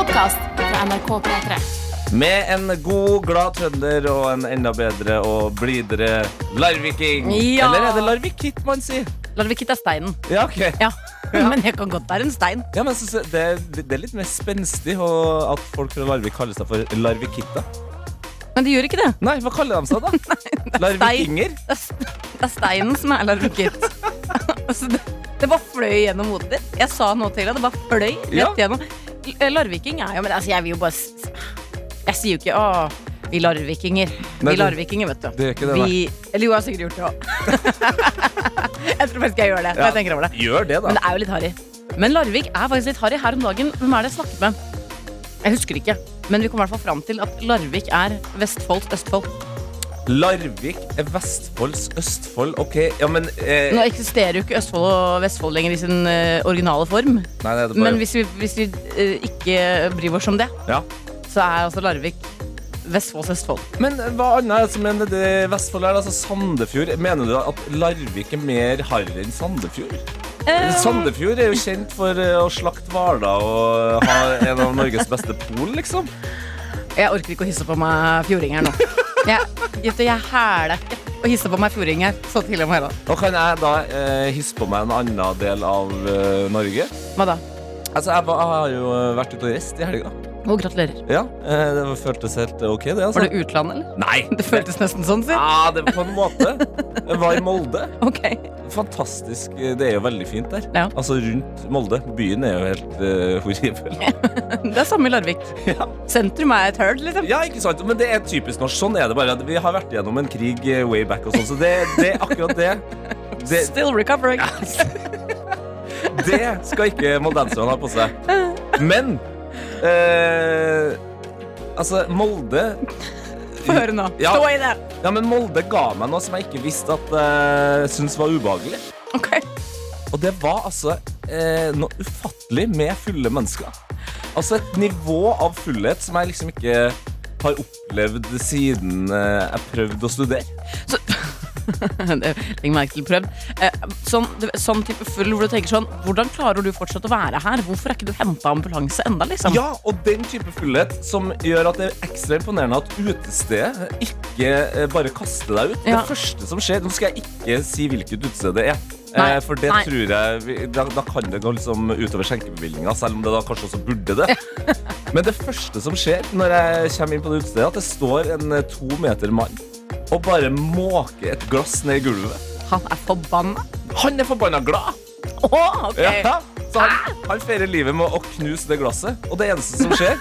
podkast fra NRK P3. Med en god, glad trønder og en enda bedre og blidere larviking. Ja. Eller er det larvikitt man sier? Larvikitt er steinen. Ja, ok. Ja. Men jeg kan godt være en stein. Ja, men det, det er litt mer spenstig at folk fra Larvik kaller seg for larvikitta. Men de gjør ikke det. Nei, hva kaller de seg da? Larvikinger? Det er, det er steinen som er larvikitt. altså, det, det bare fløy gjennom hodet ditt. Jeg sa noe til deg, det bare fløy rett Ja. gjennom. Larviking er jo Men altså, jeg vil jo bare Jeg sier jo ikke 'Å, vi larvikinger'. Nei, Vi larvikinger, vet du. det er ikke det, vi, Eller jo, jeg har sikkert gjort det òg. jeg tror faktisk jeg gjør det. Ja. jeg tenker over det. Gjør det, Men det er jo litt harry. Men Larvik er faktisk litt harry. Her om dagen, hvem er det jeg snakket med? Jeg husker ikke. Men vi kom i hvert fall fram til at Larvik er Vestfolds Østfold. Larvik er Vestfolds Østfold. Ok, ja, men eh, Nå eksisterer jo ikke Østfold og Vestfold lenger i sin eh, originale form. Nei, det det bare Men hvis vi, hvis vi eh, ikke bryr oss om det, ja. så er altså Larvik Vestfolds Østfold. Men hva annet er det som mener det Vestfold? er? Altså Sandefjord. Mener du at Larvik er mer harry enn Sandefjord? Um... Sandefjord er jo kjent for eh, å slakte hvaler og ha en av Norges beste pol, liksom. Jeg orker ikke å hisse på meg fjordinger nå. Jeg, du, jeg hæler ikke å hisse på meg fjordinger så tidlig om morgenen. Og kan jeg da eh, hisse på meg en annen del av eh, Norge? Hva da? Altså, jeg, jeg har jo eh, vært ute og reist i helga. Og gratulerer. Ja, eh, det føltes helt ok, det. altså Var det utlandet, eller? Nei! Det føltes nesten sånn, si. Ja, det på en måte. Jeg var i Molde. Ok. Fantastisk. Det er jo veldig fint der. Ja. Altså rundt Molde. Byen er jo helt uh, horribel. Det er samme i Larvik. Ja. Sentrum er et høl, liksom. ja, ikke sant? Men det er typisk norsk. Sånn er det bare. Vi har vært gjennom en krig eh, way back og sånn, så det, det er akkurat det. Det, Still recovering. det skal ikke moldenserne ha på seg. Men eh, Altså, Molde Få høre nå. Ja. Stå i det. Ja, men Molde ga meg noe som jeg ikke visste at jeg syntes var ubehagelig. Ok. Og det var altså eh, noe ufattelig med fulle mennesker. Altså et nivå av fullhet som jeg liksom ikke har opplevd siden eh, jeg prøvde å studere. Legg merke til prøvd. Eh, sånn, sånn type full hvor du tenker sånn Hvordan klarer du fortsatt å være her? Hvorfor er ikke du henta ambulanse enda, liksom? Ja, og den type fullhet som gjør at det er ekstra imponerende at utestedet ikke eh, bare kaster deg ut. Ja. Det første som skjer Nå skal jeg ikke si hvilket utested det er. Nei, Eh, for det nei. tror jeg da, da kan det gå liksom utover skjenkebevilgninga, selv om det da kanskje også burde det. Men det første som skjer når jeg kommer inn på det utestedet, at det står en to meter mann og bare måker et glass ned i gulvet. Han er forbanna. Han er forbanna glad! Oh, okay. Ja, så han, han feirer livet med å knuse det glasset. Og det eneste som skjer,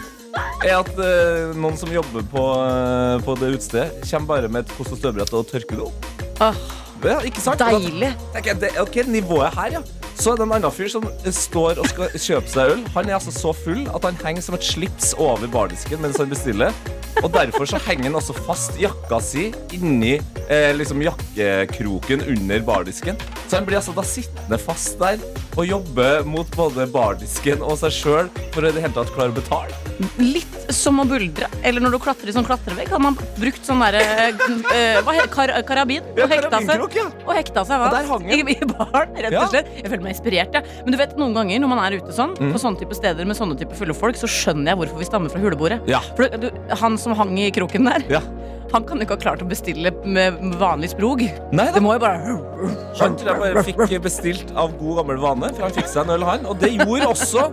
er at uh, noen som jobber på, uh, på det utestedet, kommer bare med et kost- og støvbrett og tørker det opp. Oh, Ja, ikke sant? Deilig. da tenker jeg, det, ok, nivået her, ja. Så er det en annen fyr som står og skal kjøpe seg øl. Han er altså så full at han henger som et slips over bardisken mens han bestiller. Og derfor så henger han også fast jakka si inni eh, liksom jakkekroken under bardisken. Så han blir altså da sittende fast der og jobbe mot både bardisken og seg sjøl for å i det hele tatt klare å betale. Litt som å buldre. Eller når du klatrer i sånn klatrevegg, har man brukt sånn derre eh, kar karabin? Og hekta seg. Og hekta seg hva? I. I baren, rett og slett. Jeg føler meg inspirert, jeg. Men du vet, noen ganger når man er ute sånn, Mm. på sånne type steder med sånne type fulle folk, så skjønner jeg hvorfor vi stammer fra hulebordet. Ja. For du, han som hang i kroken der, Ja. han kan jo ikke ha klart å bestille med vanlig sprog. Neida. Det må jo bare Han tror jeg bare fikk bestilt av god gammel vane, for han fikk seg en øl, han. Og det gjorde også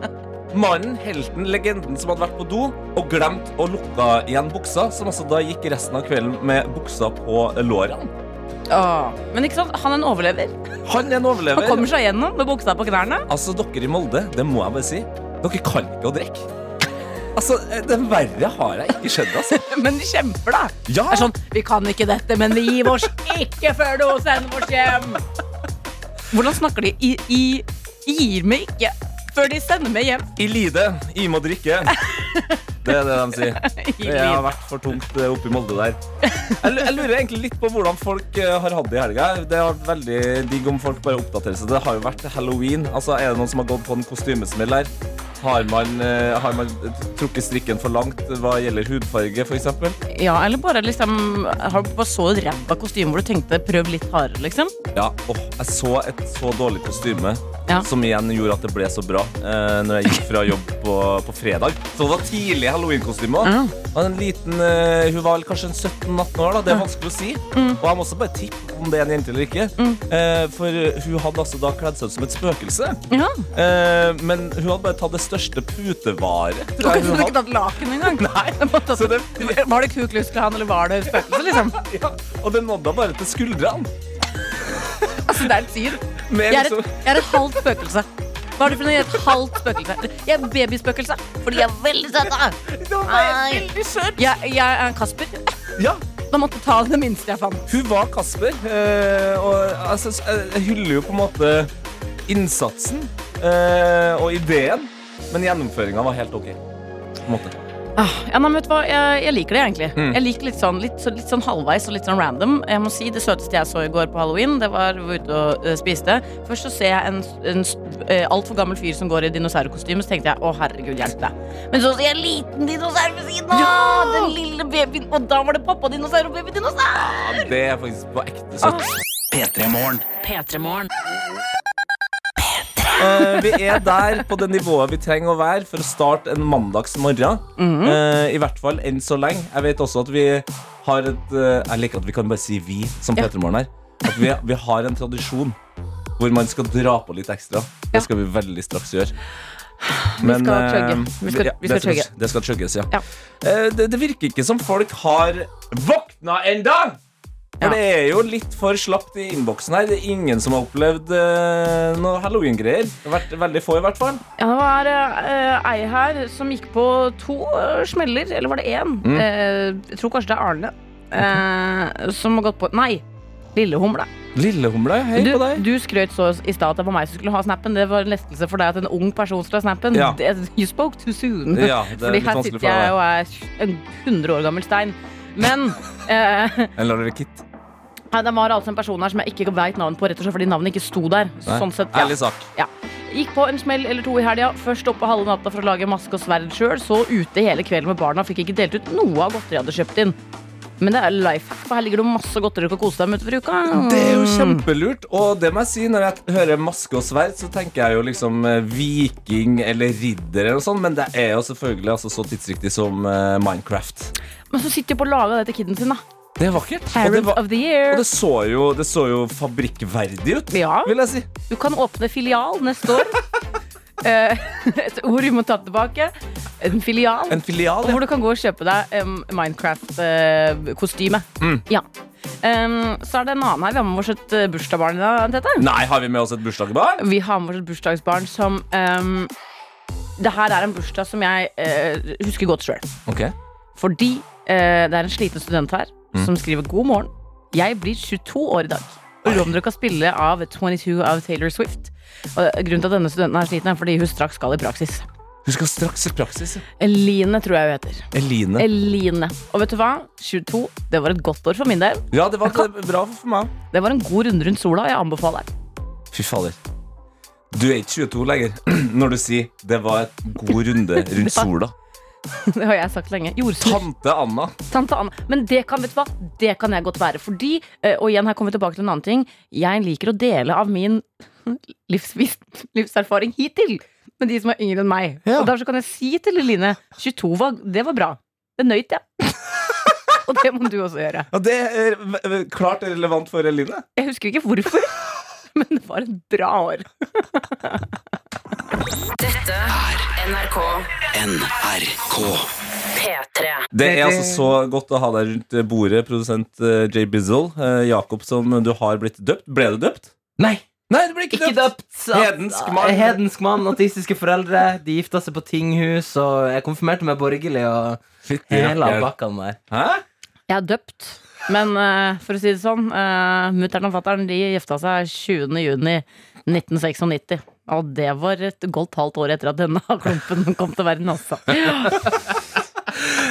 mannen, helten, legenden som hadde vært på do og glemt å lukke igjen buksa, som altså da gikk resten av kvelden med buksa på lårene. Åh. Men ikke sant, han er en overlever. Han er en Han kommer seg gjennom med buksa på knærne. Altså, dere i Molde, det må jeg bare si, dere kan ikke å drikke. Altså, det verre har jeg ikke skjedd, altså. Men de kjemper, da. Ja, Det er sånn, Vi kan ikke dette, men vi gir oss ikke før du sender oss hjem. Hvordan snakker de? I, i, gir meg ikke før de sender meg hjem. i lide, i må drikke. Det er det de sier. Det har vært for tungt oppi oppe i Molde der. Jeg lurer egentlig litt på hvordan folk eh, har hatt det i helga. Det har vært veldig digg om folk bare oppdaterer seg. Det har jo vært halloween. Altså, Er det noen som har gått på en kostymesmell her? Har man, eh, har man trukket strikken for langt hva gjelder hudfarge, f.eks.? Ja, eller bare liksom Har du bare så et ræva kostyme hvor du tenkte prøv litt hardere, liksom? Ja, åh, jeg så et så dårlig kostyme Ja. som igjen gjorde at det ble så bra eh, når jeg gikk fra jobb på, på fredag. Så det var tidlig halloween-kostyme. Liten, eh, Hun var vel kanskje en 17-18 år, da. det er vanskelig å si. Mm. Og jeg må også bare tippe om det er en jente eller ikke. Eh, for hun hadde altså da kledd seg ut som et spøkelse. Ja. Eh, men hun hadde bare tatt det største putevare. Du Tror har jeg ikke hun hadde. tatt laken engang? Nei. Så det, Var det Ku Klux Klan, eller var det spøkelse, liksom? ja, og det nådde henne bare til skuldrene. Altså, det er et syn. Jeg er et, liksom, jeg er et halvt spøkelse. Hva er det for noe? Jeg er et halvt spøkelse. Jeg er babyspøkelse. Fordi jeg er veldig søt. Jeg, jeg er en Kasper. ja, Da måtte jeg ta det minste jeg fant. Hun var Kasper, eh, og altså, jeg jeg hyller jo på en måte innsatsen eh, og ideen, men gjennomføringa var helt ok. På en måte. Ah, ja, nei, vet du hva? Jeg, jeg liker det egentlig. Mm. Jeg liker litt sånn, litt, litt sånn halvveis og litt sånn random. Jeg må si Det søteste jeg så i går på halloween, det var vi var ute og uh, spiste. Først så ser jeg en, en uh, altfor gammel fyr som går i dinosaurkostyme, så tenkte jeg å herregud, hjelp deg. Men så ser jeg en liten dinosaur ved siden av! Den lille babyen. Og da var det pappa-dinosaur og baby-dinosaur! Ja, det er faktisk på ekte søtt. P3morgen. P3morgen. Eh, vi er der på det nivået vi trenger å være for å starte en mandagsmorgen. Eh, I hvert fall enn så lenge. Jeg vet også at vi har et uh, Jeg liker at vi kan bare si vi som Ja. P3morgen her. At vi, vi har en tradisjon hvor man skal dra på litt ekstra. Ja. Det skal vi veldig straks gjøre. Vi skal chugge. Vi skal- ja, vi skal det. Det skal chugges, ja. Ja. Det, det virker ikke som folk har våkna enda! For Ja. det er jo litt for slapt i innboksen her. Det er ingen som har opplevd uh, noe halloween-greier. Det har vært veldig få, i hvert fall. Ja, det var uh, ei her som gikk på to eh, smeller, eller var det én? Mm. Jeg tror kanskje det er Arne. som har gått på Nei, Lillehumle. Lillehumle, hei Du, på deg. du skrøt så i stad at det var meg som skulle ha snappen. Det var en lettelse for deg at en ung person skulle ha snappen. Ja. Det, you spoke too soon. Ja, det Fordi her sitter jeg og er en 100 år gammel stein. Men eh, Eller er det Kit? ja, det var altså en person her som jeg ikke veit navnet på, rett og slett fordi navnet ikke sto der. Nei. Sånn sett, ja. Ærlig sak. Gikk på en smell eller to i helga. Først oppe halve natta for å lage maske og sverd sjøl. Så ute hele kvelden med barna. Fikk ikke delt ut noe av godteri jeg hadde kjøpt inn. Men det er life hack, for her ligger det masse godteri du kan kose deg med utover uka. Det er jo kjempelurt. Og det må jeg si, når jeg hører maske og sverd, så tenker jeg jo liksom eh, viking eller ridder eller noe sånt, men det er jo selvfølgelig altså så tidsriktig som eh, Minecraft. Men så sitter de på å lage det til kiden sin, da. Det er vakkert. Og det, var, of the year. og det, så, jo, det så jo fabrikkverdig ut, Ja, vil jeg si. du kan åpne filial neste år. Eh, Et ord vi må ta tilbake. En filial. En filial, ja. hvor du kan gå og kjøpe deg um, Minecraft-kostyme. Mm. Ja. Um, så er det en annen her. Vi har med oss et uh, bursdagsbarn i dag, Tete. Nei, har vi med oss et bursdagsbarn? Vi har med oss et bursdagsbarn som um, Det her er en bursdag som jeg uh, husker godt sjøl. Okay. Fordi uh, det er en sliten student her Mm. som skriver 'God morgen'. Jeg blir 22 år i dag. Lurer om dere kan spille av 22 av Taylor Swift. Og grunnen til at denne studenten er sliten, er fordi hun straks skal i praksis. Hun skal straks i praksis. Eline, tror jeg hun heter. Eline. Eline. Og vet du hva? 22. Det var et godt år for min del. Ja, det var bra for meg. Det var en god runde rundt sola, jeg anbefaler. Fy fader. Du er ikke 22 lenger når du sier det var et god runde rundt sola. Det har jeg sagt lenge. Jordsol. Tante Anna. Tante Anna. Men det kan, vet du hva? det kan jeg godt være. Fordi, eh, og igjen her kommer vi tilbake til en annen ting, jeg liker å dele av min livsvis, livserfaring hittil med de som er yngre enn meg. Ja. Og derfor kan jeg si til Line 22 var, det var bra. Det nøyt jeg. og det må du også gjøre. Ja, Det er klart relevant for Line. Jeg husker ikke hvorfor, men det var et bra år. NRK NRK. P3. Det er altså så godt å ha deg rundt bordet, produsent eh, Jay Bizzle. Eh, Jakob, som du har blitt døpt. Ble du døpt? Nei, Nei, du ble ikke, ikke døpt. døpt. Hedensk mann. Hedensk mann, autistiske foreldre. De gifta seg på tinghus, og jeg konfirmerte meg borgerlig og hele rakkeren. der. Hæ? Jeg er døpt. Men uh, for å si det sånn, uh, mutter'n og fatter'n de gifta seg 20. juni 1996. Og det var et godt halvt år etter at denne klumpen kom til verden, altså.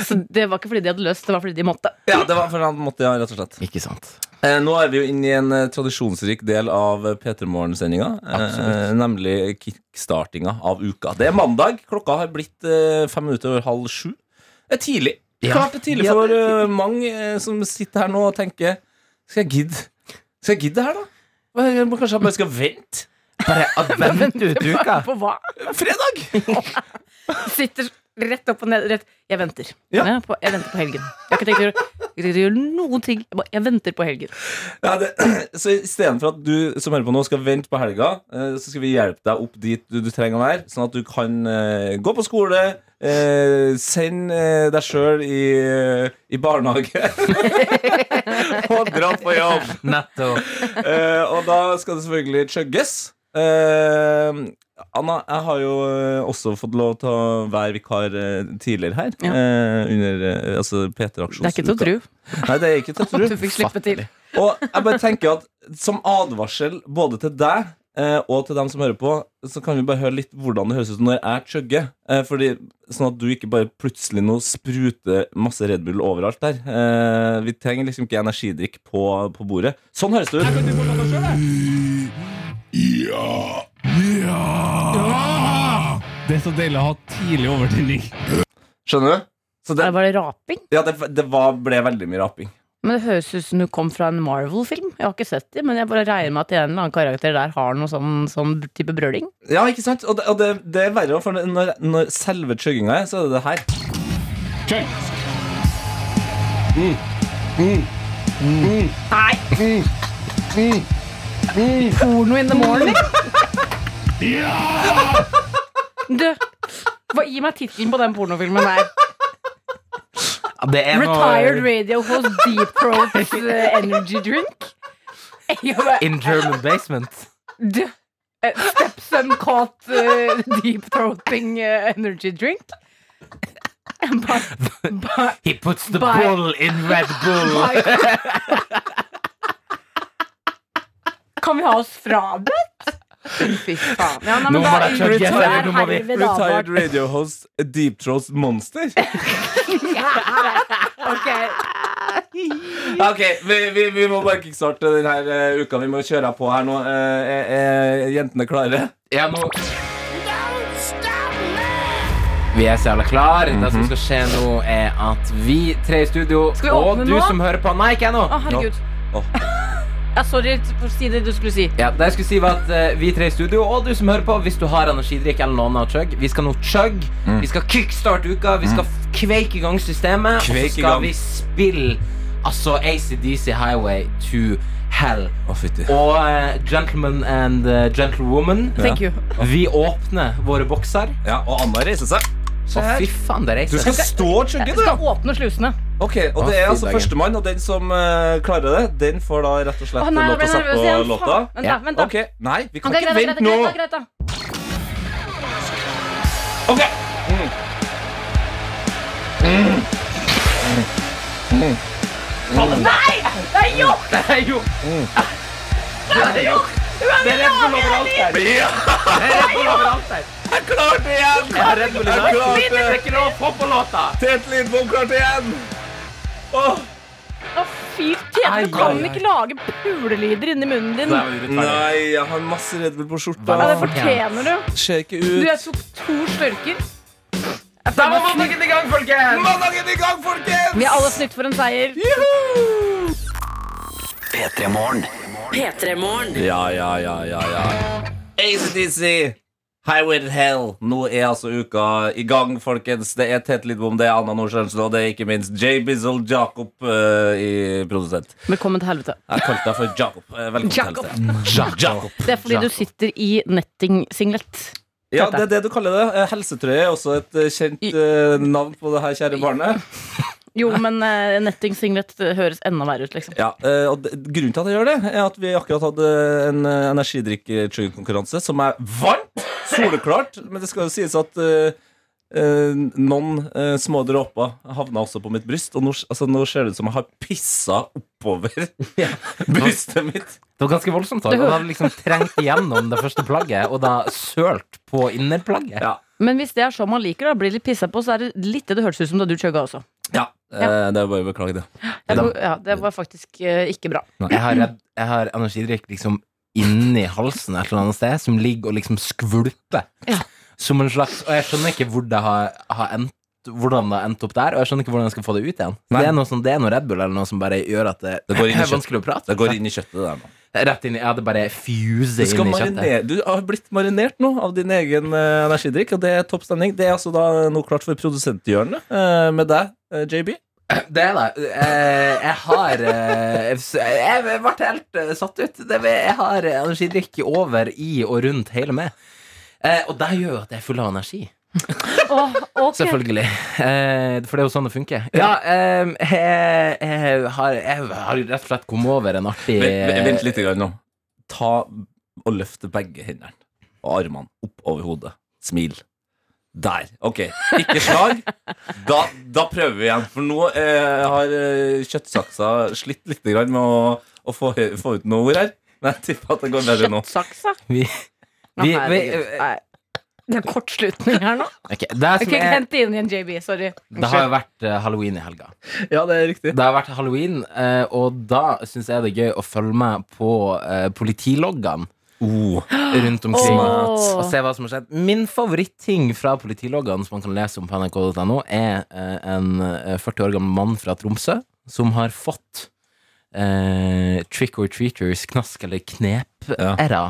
Så det var ikke fordi de hadde løst, det var fordi de måtte. Ja, det var fordi han måtte, ja, rett og slett. Ikke sant. Eh, nå er vi jo inne i en eh, tradisjonsrik del av P3 Morgen-sendinga. Eh, nemlig kickstartinga av uka. Det er mandag. Klokka har blitt eh, fem minutter over halv sju. Det er tidlig. Ja. Klart det er tidlig for det er eh, mange eh, som sitter her nå og tenker Skal jeg gidde Skal jeg gidde det her, da? Kanskje jeg bare skal vente? Bare advent ut uka. På hva? Fredag! Sitter rett opp og ned. Rett. Jeg venter. Ja. Jeg, på, jeg venter på helgen. Jeg har ikke tenkt å gjøre, noen ting. Jeg, bare, jeg venter på helgen. Ja, det, så istedenfor at du som hører på nå skal vente på helga, eh, så skal vi hjelpe deg opp dit du, du trenger å være, sånn at du kan uh, gå på skole, eh, sende eh, deg sjøl i, i barnehage og dra på jobb. Nettopp. Eh, og da skal det selvfølgelig chugges. Eh, Anna, jeg har jo eh, også fått lov til å være vikar eh, tidligere her. Ja. Uh, under altså P3-aksjonsuka. Det er ikke til å tro Nei, det er ikke til å tro. du fikk slippe til. Og jeg bare tenker at som advarsel både til deg uh, og til dem som hører på, så kan vi bare høre litt hvordan det høres ut når jeg chugger. Uh, fordi, sånn at du ikke bare plutselig nå spruter masse Red Bull overalt der. Eh, vi trenger liksom ikke energidrikk på, på bordet. Sånn høres det ut. Det er så deilig å ha tidlig overtenning. Skjønner du? Så det, var det raping. ja, det, det var, ble veldig mye raping. Men det høres ut som du kom fra en Marvel-film. Jeg har ikke sett det, men jeg bare regner med at en eller annen karakter der har noe sånn, sånn type brøling. Ja, ikke sant? Og det, og det, det er verre, for når, når selve chugginga er, så er det det her. Chug. Porno in the morning. Ja! Du, hva, gi meg tittelen på den pornofilmen der. Er Retired noe radio host Deep Throats eh, Energy Drink. In German basement. Du, eh, Stepson caught eh, deep throating energy drink. But, but, He puts the by, bull in Red Bull. bare- Kan vi ha oss frabedt? Fy faen. Ja, nei, Nå men må da, det chugges, retired, er nå må vi- Retired radio host Deep Trolls Monster. Ok. Ok, vi, vi, vi må bare kickstarte denne uh, uka. Vi må kjøre på her nå. Uh, er, er jentene klare? Ja, nå Vi er så jævla klar. Det som skal skje nå, er at vi tre i studio, og du nå? som hører på Nei, ikke ennå. Å, herregud. Åh. Ja, sorry for å si det du skulle si. Ja, det jeg skulle si var at eh, Vi tre i studio, og du som hører på, hvis du har energidrikk eller noe annet chug, Vi skal nå chug. Vi skal kickstarte uka. Vi skal f- kveike i gang systemet. og Kveike i så skal vi spille altså ACDC Highway to Hell. Å, fytti. Og eh, gentlemen and eh, Gentlewoman, Thank you. vi åpner våre bokser. Ja, og Anna reiser seg. Å, fy faen, det reiser. Du skal stå og chugge, Jeg du. skal åpne slusene. Ok, og det er altså førstemann, og den som eh, klarer det, den får da rett og slett Å, nei, lov jeg til å sette nervøs på igjen. låta. Faen. Vent, da. Ja. Vent, da. Ok, Nei, vi kan Ok, ikke greit, greit, vente nå. greit, greit, da. Ok Det er gjort! Det er jo Det er gjort. Det er rett Bull overalt her. Det er rett Bull overalt her. Jeg klarte det igjen! Jeg klarte Det er ikke lov å få på låta. Tete Lidbom klarte igjen! Åh, Å, fy tjene, du kan ikke lage pulelyder inni munnen din. Nei, jeg har masse Red Bull på skjorta. Ja, det fortjener du. Ser ikke Du, jeg tok to størker! Da var mandagen i gang, folkens! Mandagen i gang, folkens! Vi er alle snytt for en seier. P3 Morgen. P3morgen. Ja, ja, ja, ja, ja. ACDC, Highway to Hell. Nå er altså uka i gang, folkens. Det er Tete Lidbom, det er Anna Nordstjernsen, og det er ikke minst J. Bizzle Jacob uh, i produsent. Velkommen til helvete. Jeg kalte deg for Jacob. Eh, Velkommen Jacob. til helvete. Jacob. Det er fordi du sitter i netting-singlet. Ja, det er det du kaller det. Helsetrøye er også et eh, kjent uh, navn på det her kjære barnet. Jo, men uh, netting-singlet høres enda verre ut, liksom. Ja, uh, og Grunnen til at jeg gjør det, er at vi akkurat hadde en uh, energidrikk-konkurranse som er varmt, soleklart. Men det skal jo sies at eh, eh, noen eh, små dråper havna også på mitt bryst. Og nå, altså, nå ser det ut som jeg har pissa oppover brystet mitt. Det var ganske voldsomt. da. Det har hadde liksom trengt igjennom det første plagget, og da sølt på innerplagget. Ja, Men hvis det er sånn man liker, da blir litt pissa på, så er det litt det det hørtes ut som da du chugga også. Ja. eh, det er bare å beklage det. Ja, det var faktisk eh, ikke bra. Jeg har, jeg har energidrikk liksom inni halsen et eller annet sted, som ligger og liksom skvulper. Ja. Som en slags Og jeg skjønner ikke hvor det har, har endt hvordan det har endt opp der, og jeg skjønner ikke hvordan jeg skal få det ut igjen. Nei. Det er, noe sånn, det er noe Red Bull eller noe som bare gjør at det, Det går inn i er vanskelig å prate. Det går inn i kjøttet der nå. Rett inn i Jeg hadde bare fuse inn i kjøttet. du har blitt marinert nå av din egen uh, energidrikk, og det er topp stemning. Det er altså da noe klart for produsenthjørnet uh, med deg, uh, JB. Det er det. Eh, jeg har eh, Jeg ble helt eh, satt ut. Jeg har energidrikk over i og rundt hele meg. Eh, og det gjør jo at jeg er full av energi. Åh, okay. Selvfølgelig. Eh, for det er jo sånn det funker. Ja, eh, jeg, jeg, har, jeg har rett og slett kommet over en artig Vent, vent litt nå. Ta og løfte begge hendene og armene opp over hodet. Smil. Der. Ok. Ikke slag. Da, da prøver vi igjen. For nå eh, har eh, kjøttsaksa slitt litt med å, å få, få ut noe ord her. Men jeg tipper at det går bedre nå. Kjøttsaksa? Vi, vi, vi. Det er kortslutning her nå. ok, det, Jeg som ikke er, hente inn igjen JB. Sorry. det har jo vært eh, halloween i helga. Ja, det er riktig. Det har vært halloween, eh, og da syns jeg det er gøy å følge med på eh, politiloggene Oh. rundt omkring. Åh. Og se hva som har skjedd. Min favoritting fra politiloggene som man kan lese om på nrk.no, er en eh, 40 år gammel mann fra Tromsø som har fått eh, trick or treaters, knask- eller knep-æra ja.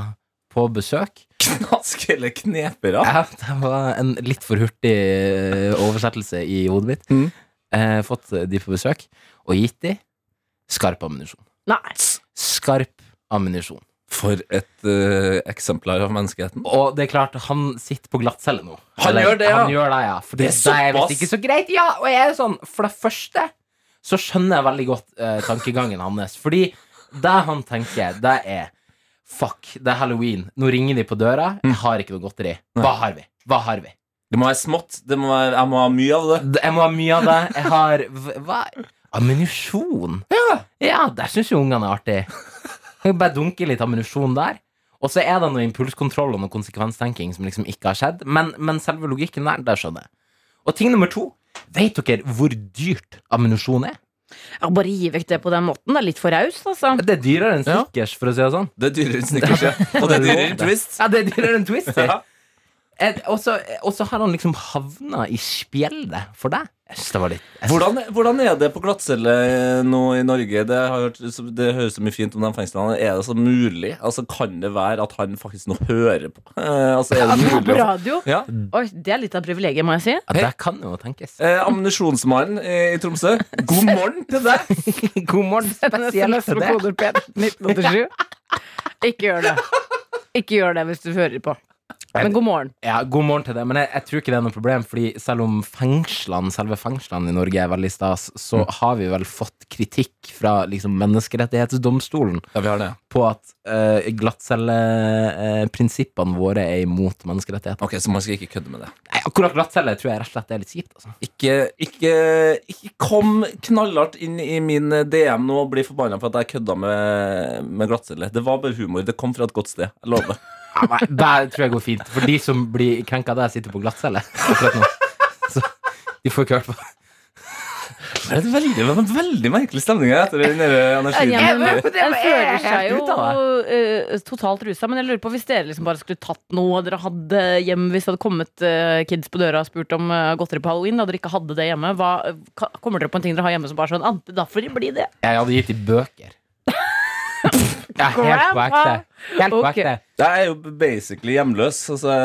på besøk. Knask eller knepere. Ja, det var en litt for hurtig eh, oversettelse i hodet mitt. Mm. Eh, fått de på besøk, og gitt de skarp ammunisjon. Nei. Skarp ammunisjon. For et uh, eksemplar av menneskeheten. Og det er klart, han sitter på glattcelle nå. Han gjør det, ja. Han gjør det, ja. For Det det, er det er visst ikke så greit. Ja, og jeg er sånn, for det første så skjønner jeg veldig godt uh, tankegangen hans. Fordi det han tenker, det er Fuck, det er halloween. Nå ringer de på døra. Mm. Jeg har ikke noe godteri. Hva har vi? Hva har vi? Det må være smått. Det må være, jeg må ha mye av det. Jeg må ha mye av det. Jeg har Hva? Ammunisjon? Ja, ja der syns jo ungene er artig. Kan bare dunke litt ammunisjon der. Og så er det noe impulskontroll og noe konsekvenstenking som liksom ikke har skjedd. Men, men selve logikken der, det skjønner jeg. Og ting nummer to. Vet dere hvor dyrt ammunisjon er? Ja, bare gi vekk det på den måten. Det er litt for raust, altså. Det er dyrere enn Ja. Snickers, for å si det sånn. Det er dyrere enn Snickers, ja. Og det er dyrere enn Twist. Ja, det er dyrere enn Twist. Ja. Og så har han liksom havna i spjeldet for deg. Det var litt Hvordan, hvordan er det på glattcelle nå i Norge? Det, har hørt, det høres så mye fint om de fengslene. Er det så mulig? Altså, Kan det være at han faktisk nå hører på? Altså, er det mulig På radio. ja. Oi, det er litt av privilegiet, må jeg si. Ja, det kan jo tenkes. eh, Ammunisjonsmannen i Tromsø, god morgen til deg! God morgen, spesielt til deg. Ikke gjør det. Ikke gjør det hvis du hører på. Men god morgen. Ja, god morgen til det, men jeg, jeg tror ikke det er noe problem, fordi selv om fengslene, selve fengslene i Norge er veldig stas, så har vi vel fått kritikk fra liksom menneskerettighetsdomstolen Ja, vi har det. på at uh, glattcelleprinsippene våre er imot menneskerettigheter. Ok, Så man skal ikke kødde med det. Nei, akkurat glattcelle tror jeg rett og slett er litt kjipt. Altså. Ikke, ikke, ikke kom knallhardt inn i min DM nå og bli forbanna for at jeg kødda med, med glattcelle. Det var bare humor. Det kom fra et godt sted. Jeg lover. Ja, nei, det tror jeg går fint. For de som blir krenka der, sitter på glattcelle akkurat nå. Så de får ikke hørt på. Det er veldig, det var en veldig merkelig stemning her etter den energien. Ja, men, Jeg- jeg- føler seg jo uh, eh, totalt rusa, men jeg lurer på hvis dere liksom bare skulle tatt noe dere hadde hjemme Hvis det hadde kommet uh, kids på døra og spurt om uh, godteri på halloween, og dere ikke hadde det hjemme, hva, kommer dere på en ting dere har hjemme som bare sånn ah, Da får det bli det. Jeg hadde gitt dem bøker. Ja, helt på ekte. Helt på ekte. Jeg er jo basically hjemløs. Altså,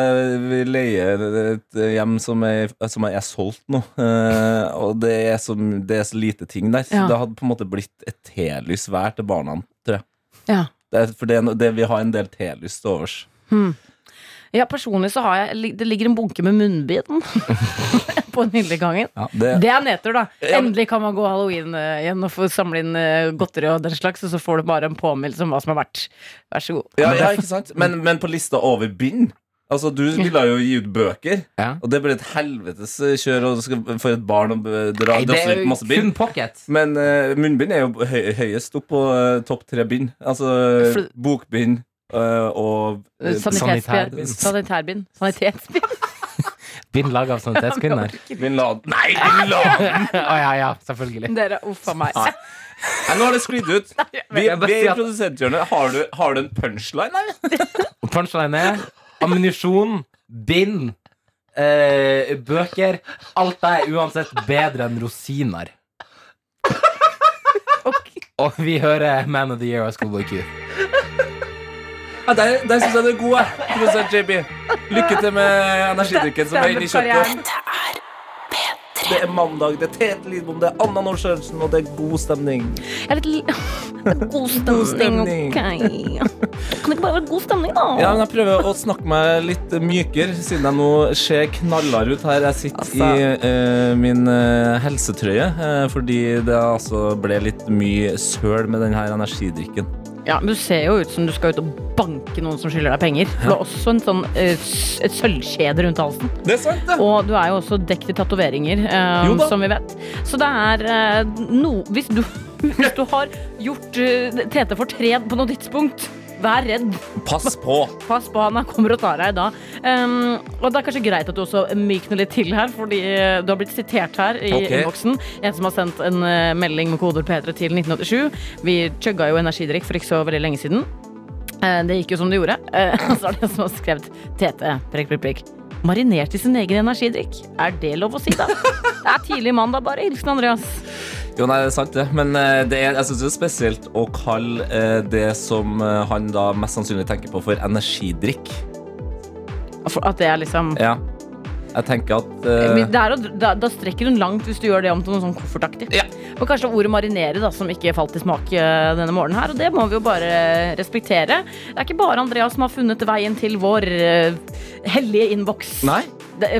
vi leier et hjem som er, som er solgt nå. Eh, og det er, så, det er så lite ting der. Ja. Det hadde på en måte blitt et telys hver til barna, tror jeg. Ja. Det er, for det, det, vi har en del telys til overs. Ja, personlig så har jeg Det ligger en bunke med munnbind på nydeligangen. Det, Det er nedtur, da. Endelig kan man gå halloween eh, igjen og få samle inn eh, godteri og den slags, og så får du bare en påminnelse om hva som har vært. Vær så god. ja, ja, ikke sant? Men, men på lista over bind Altså, Du ville jo gi ut bøker, Ja. og det ble et helvetes kjør og skal, for et barn å dra Nei, det er ut jo masse bind. kun. Men uh, munnbind er jo høy, høyest opp på uh, topp tre bind. Altså For- bokbind eh, og eh, sanitærbind. Sanitærbind. Sanitetsbind. Bind laga av sanitetskvinner. Bin Laden. Nei, Bin Laden! Å ja, ja, selvfølgelig. Dere, uff a meg. Nei. Nå har det sklidd ut. Vi, vi er i produsenthjørnet. Har, du- har du en punchline eller? Og punchline er ammunisjon, bind eh, bøker. Alt er uansett bedre enn rosiner. Og vi hører Man of the Year av Schoolboy Q. Ja, der der syns jeg du er god, jeg. Produsent JB. Lykke til med energidrikken som er inni kjøttet. Det er mandag, det er Tete Lidbom, det er Anna Nord Sørensen, og det er god stemning. Jeg er litt Det god stemning, stemning. ok. Kan det ikke bare være god stemning, da? Ja, men Jeg prøver å snakke meg litt mykere, siden jeg nå ser knallhard ut her. Jeg sitter Altså. i eh, min eh, helsetrøye eh, fordi det altså ble litt mye søl med denne energidrikken. Ja, men Du ser jo ut som du skal ut og banke noen som skylder deg penger. For du har også en sånn, eh, et sølvkjede rundt halsen. Det er sant, det! Og du er jo også dekt i tatoveringer, um, som vi vet. Så det er uh, no, hvis, du, hvis du har gjort eh, Tete fortred på noe tidspunkt, vær redd. Pass på! Pass på han, han kommer og tar deg da. Um, og det er kanskje greit at du også mykner litt til her, fordi eh, du har blitt sitert her i okay. innboksen. En som har sendt en eh, melding med kodeord P3 til 1987. Vi chugga jo energidrikk for ikke så veldig lenge siden. Eh, det gikk jo som det gjorde. Så er det en som har skrevet Tete, prikk, prikk, prikk. Marinert i sin egen energidrikk. Er det lov å si, da? Det er tidlig mandag, bare. Hilsen Andreas. Jo, nei, det er sant det. Men eh, det er, jeg synes det er spesielt å kalle eh, det som eh, han da mest sannsynlig tenker på, for energidrikk. At det er liksom Ja. Jeg tenker at uh... Men det er, da, da strekker hun langt hvis du gjør det om til noe sånn koffertaktig. Ja. Og kanskje ordet marinere da, som ikke falt i smak eh, denne morgenen her, og det må vi jo bare respektere. Det er ikke bare Andreas som har funnet veien til vår uh, hellige innboks.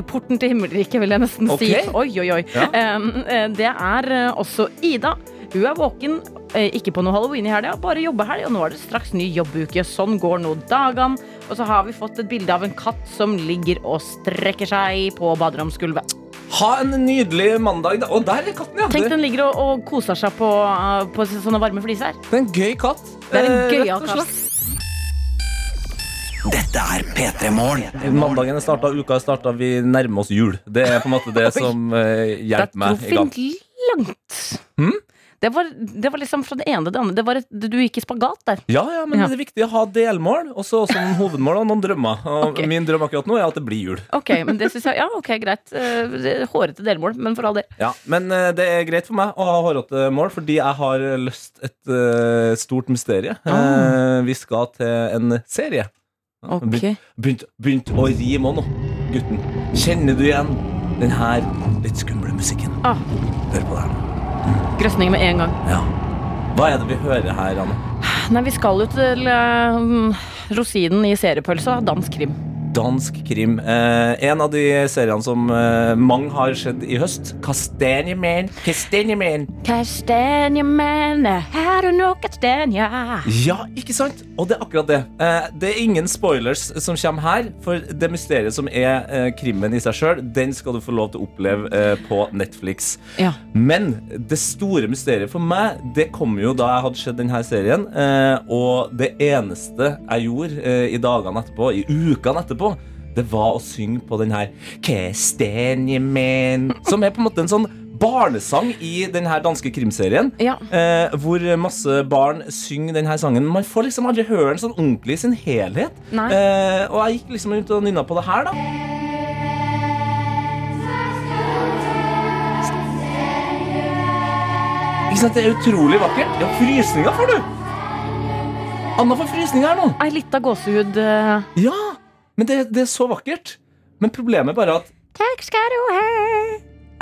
Porten til himmelriket, vil jeg nesten si. Oi, oi, oi. Ja. Eh, det er også Ida. Hun er våken, ikke på noe halloween i helga, bare jobbehelg, og nå er det straks ny jobbuke. Sånn går nå dagene. Og så har vi fått et bilde av en katt som ligger og strekker seg på baderomsgulvet. Ha en nydelig mandag. Da. Og der er katten, ja. Tenk, den ligger og, og koser seg på, uh, på sånne varme fliser. det er en gøy katt. Det er en Eh, gøyal katt. Dette er P3 Morgen. Mandagen er starta, uka er starta, vi nærmer oss jul. Det er på en måte det som eh, hjelper meg i gang. fint langt. Hm? Det, var, det var liksom fra det ene til det andre. Det var et, du gikk i spagat der. Ja, ja, men Ja. det er viktig å ha delmål, og så også noen hovedmål og noen drømmer. Og okay. Min drøm akkurat nå er at det blir jul. Ok, men det synes jeg, ja, ok, greit. Eh, Hårete delmål, men for all del. Ja, Men eh, det er greit for meg å ha hårete mål, fordi jeg har løst et uh, stort mysterie. Uh, vi skal til en serie. Ja, Ok. Begynt, begynt, å rime òg nå, gutten. Kjenner du igjen den her litt skumle musikken? Ah. Hør på nå. Grøsning med en gang. Ja. Hva er det vi hører her, Anne? Nei, vi skal jo til uh, rosinen i seriepølsa, dansk krim. Dansk krim. Eh, en av de seriene som eh, mange har sett i høst. Kastanjeman. Kastanjeman. Kastanjeman, har du noe kastanje? Ja, ikke sant? Og det er akkurat det. Eh, det er ingen spoilers som kommer her, for det mysteriet som er eh, krimmen i seg sjøl, den skal du få lov til å oppleve eh, på Netflix. Ja. Men det store mysteriet for meg, det kom jo da jeg hadde sett denne serien. Eh, og det eneste jeg gjorde i dagene etterpå, i ukene etterpå, det var å synge på den her som er på en måte en sånn barnesang i den her danske krimserien. Ja. Eh, hvor masse barn synger denne sangen. Man får liksom aldri høre den sånn ordentlig i sin helhet. Eh, og jeg gikk liksom rundt og nynna på det her, da. Ikke sant, Det er utrolig vakkert. Ja, frysninger får du. Anna får frysninger her nå. Ei lita gåsehud. eh, Ja, men det, det er så vakkert. Men problemet er bare at Takk skal du ha.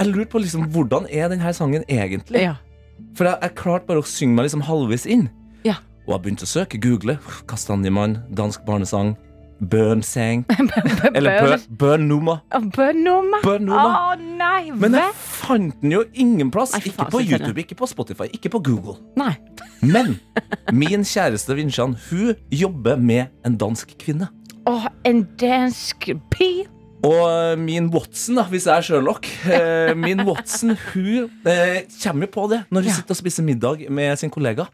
jeg lurer på liksom hvordan er denne sangen egentlig. Ja. For jeg, jeg klarte bare å synge meg liksom halvveis inn. Ja. Og jeg begynte å søke, google. Kastanjemann, dansk barnesang, bønsang. Eller. Bønnummer. Bønnumma. Å nei, Men jeg fant den jo ingen plass. Nei, Ikke på. YouTube, ikke på Spotify, ikke på Google. Nei. Men min kjæreste Vinsjan, hun jobber med en dansk kvinne. Å, en dansk pi. Og min Watson, da, hvis jeg er Sherlock eh, Min Watson hun eh, kommer jo på det når hun sitter og spiser middag med sin kollega.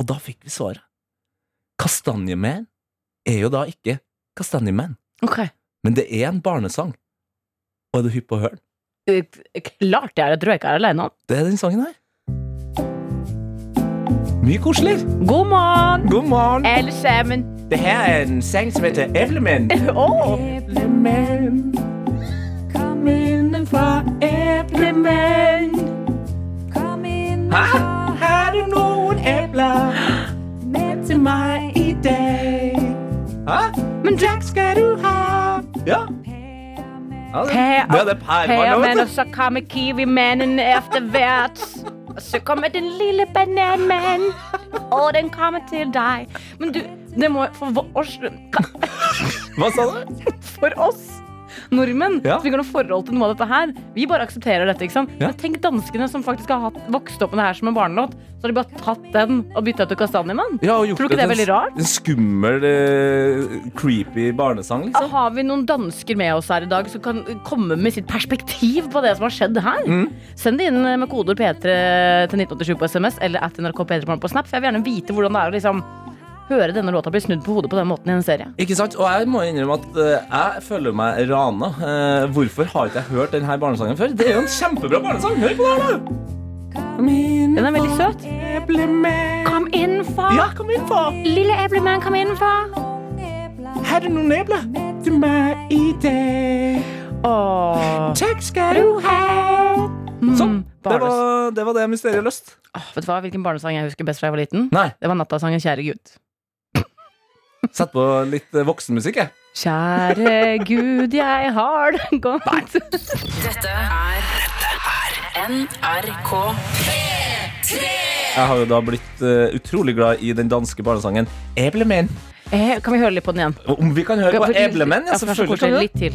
Og da fikk vi svaret. Kastanjeman er jo da ikke Kastanjeman, Okay. men det er en barnesang. Og er du hypp på å høre den? Eh, Klart jeg er, det tror jeg ikke er alene om. Det er den sangen her. Mye koselig. God morgen. God morgen. Alle sammen. Det her er en sang som heter Evlemenn. oh. Evlemenn, kom innenfor. Evlemenn, kom innenfor. Har du noen epler med til meg i dag? Hæ? Men takk skal du ha. Ja. Pære, pære, pære, men, og så kommer Kiwi-mannen etter hvert. Og så kommer den lille bananmannen, og den kommer til deg. Men du, det må for oss, Hva sa du? for oss nordmenn Ja. som ikke har noe forhold til noe av dette her, vi bare aksepterer dette. ikke sant? Ja. Men tenk danskene som faktisk har hatt, vokst opp med det her som en barnelåt. Så har de bare tatt den og bytta ut til Kastanjemann. Ja, Tror du ikke det er veldig rart? En skummel, eh, creepy barnesang, liksom. har vi noen dansker med oss her i dag som kan komme med sitt perspektiv på det som har skjedd her. Mm. Send det inn med kodeord P3 til 1987 på SMS eller at NRK P3 på Snap. For jeg vil gjerne vite hvordan det er å liksom høre denne låta bli snudd på hodet på den måten i en serie. Ikke sant? Og jeg må innrømme at eh, jeg føler meg rana. Eh, hvorfor har ikke jeg hørt denne barnesangen før? Det er jo en kjempebra barnesang! Hør på det her, da! Den er veldig søt. Kom innenfor, Ja, kom inn, far! lille eplemann, kom innenfor. Har du noen epler til meg i dag? Åh. Takk skal du ha. Sånn. Det var det, var det mysteriet løst. Åh, vet du hva, Hvilken barnesang jeg husker best fra jeg var liten? Nei, Det var Nattasangen 'Kjære Gud'. Sett på litt eh, voksenmusikk, jeg. Kjære Gud, jeg har det godt. Dette er NRK 3 Jeg har jo da blitt uh, utrolig glad i den danske barnesangen Eblemen. Eh, kan vi høre litt på den igjen? Om vi kan høre på Eblemen? Ja, selvfølgelig kan vi det.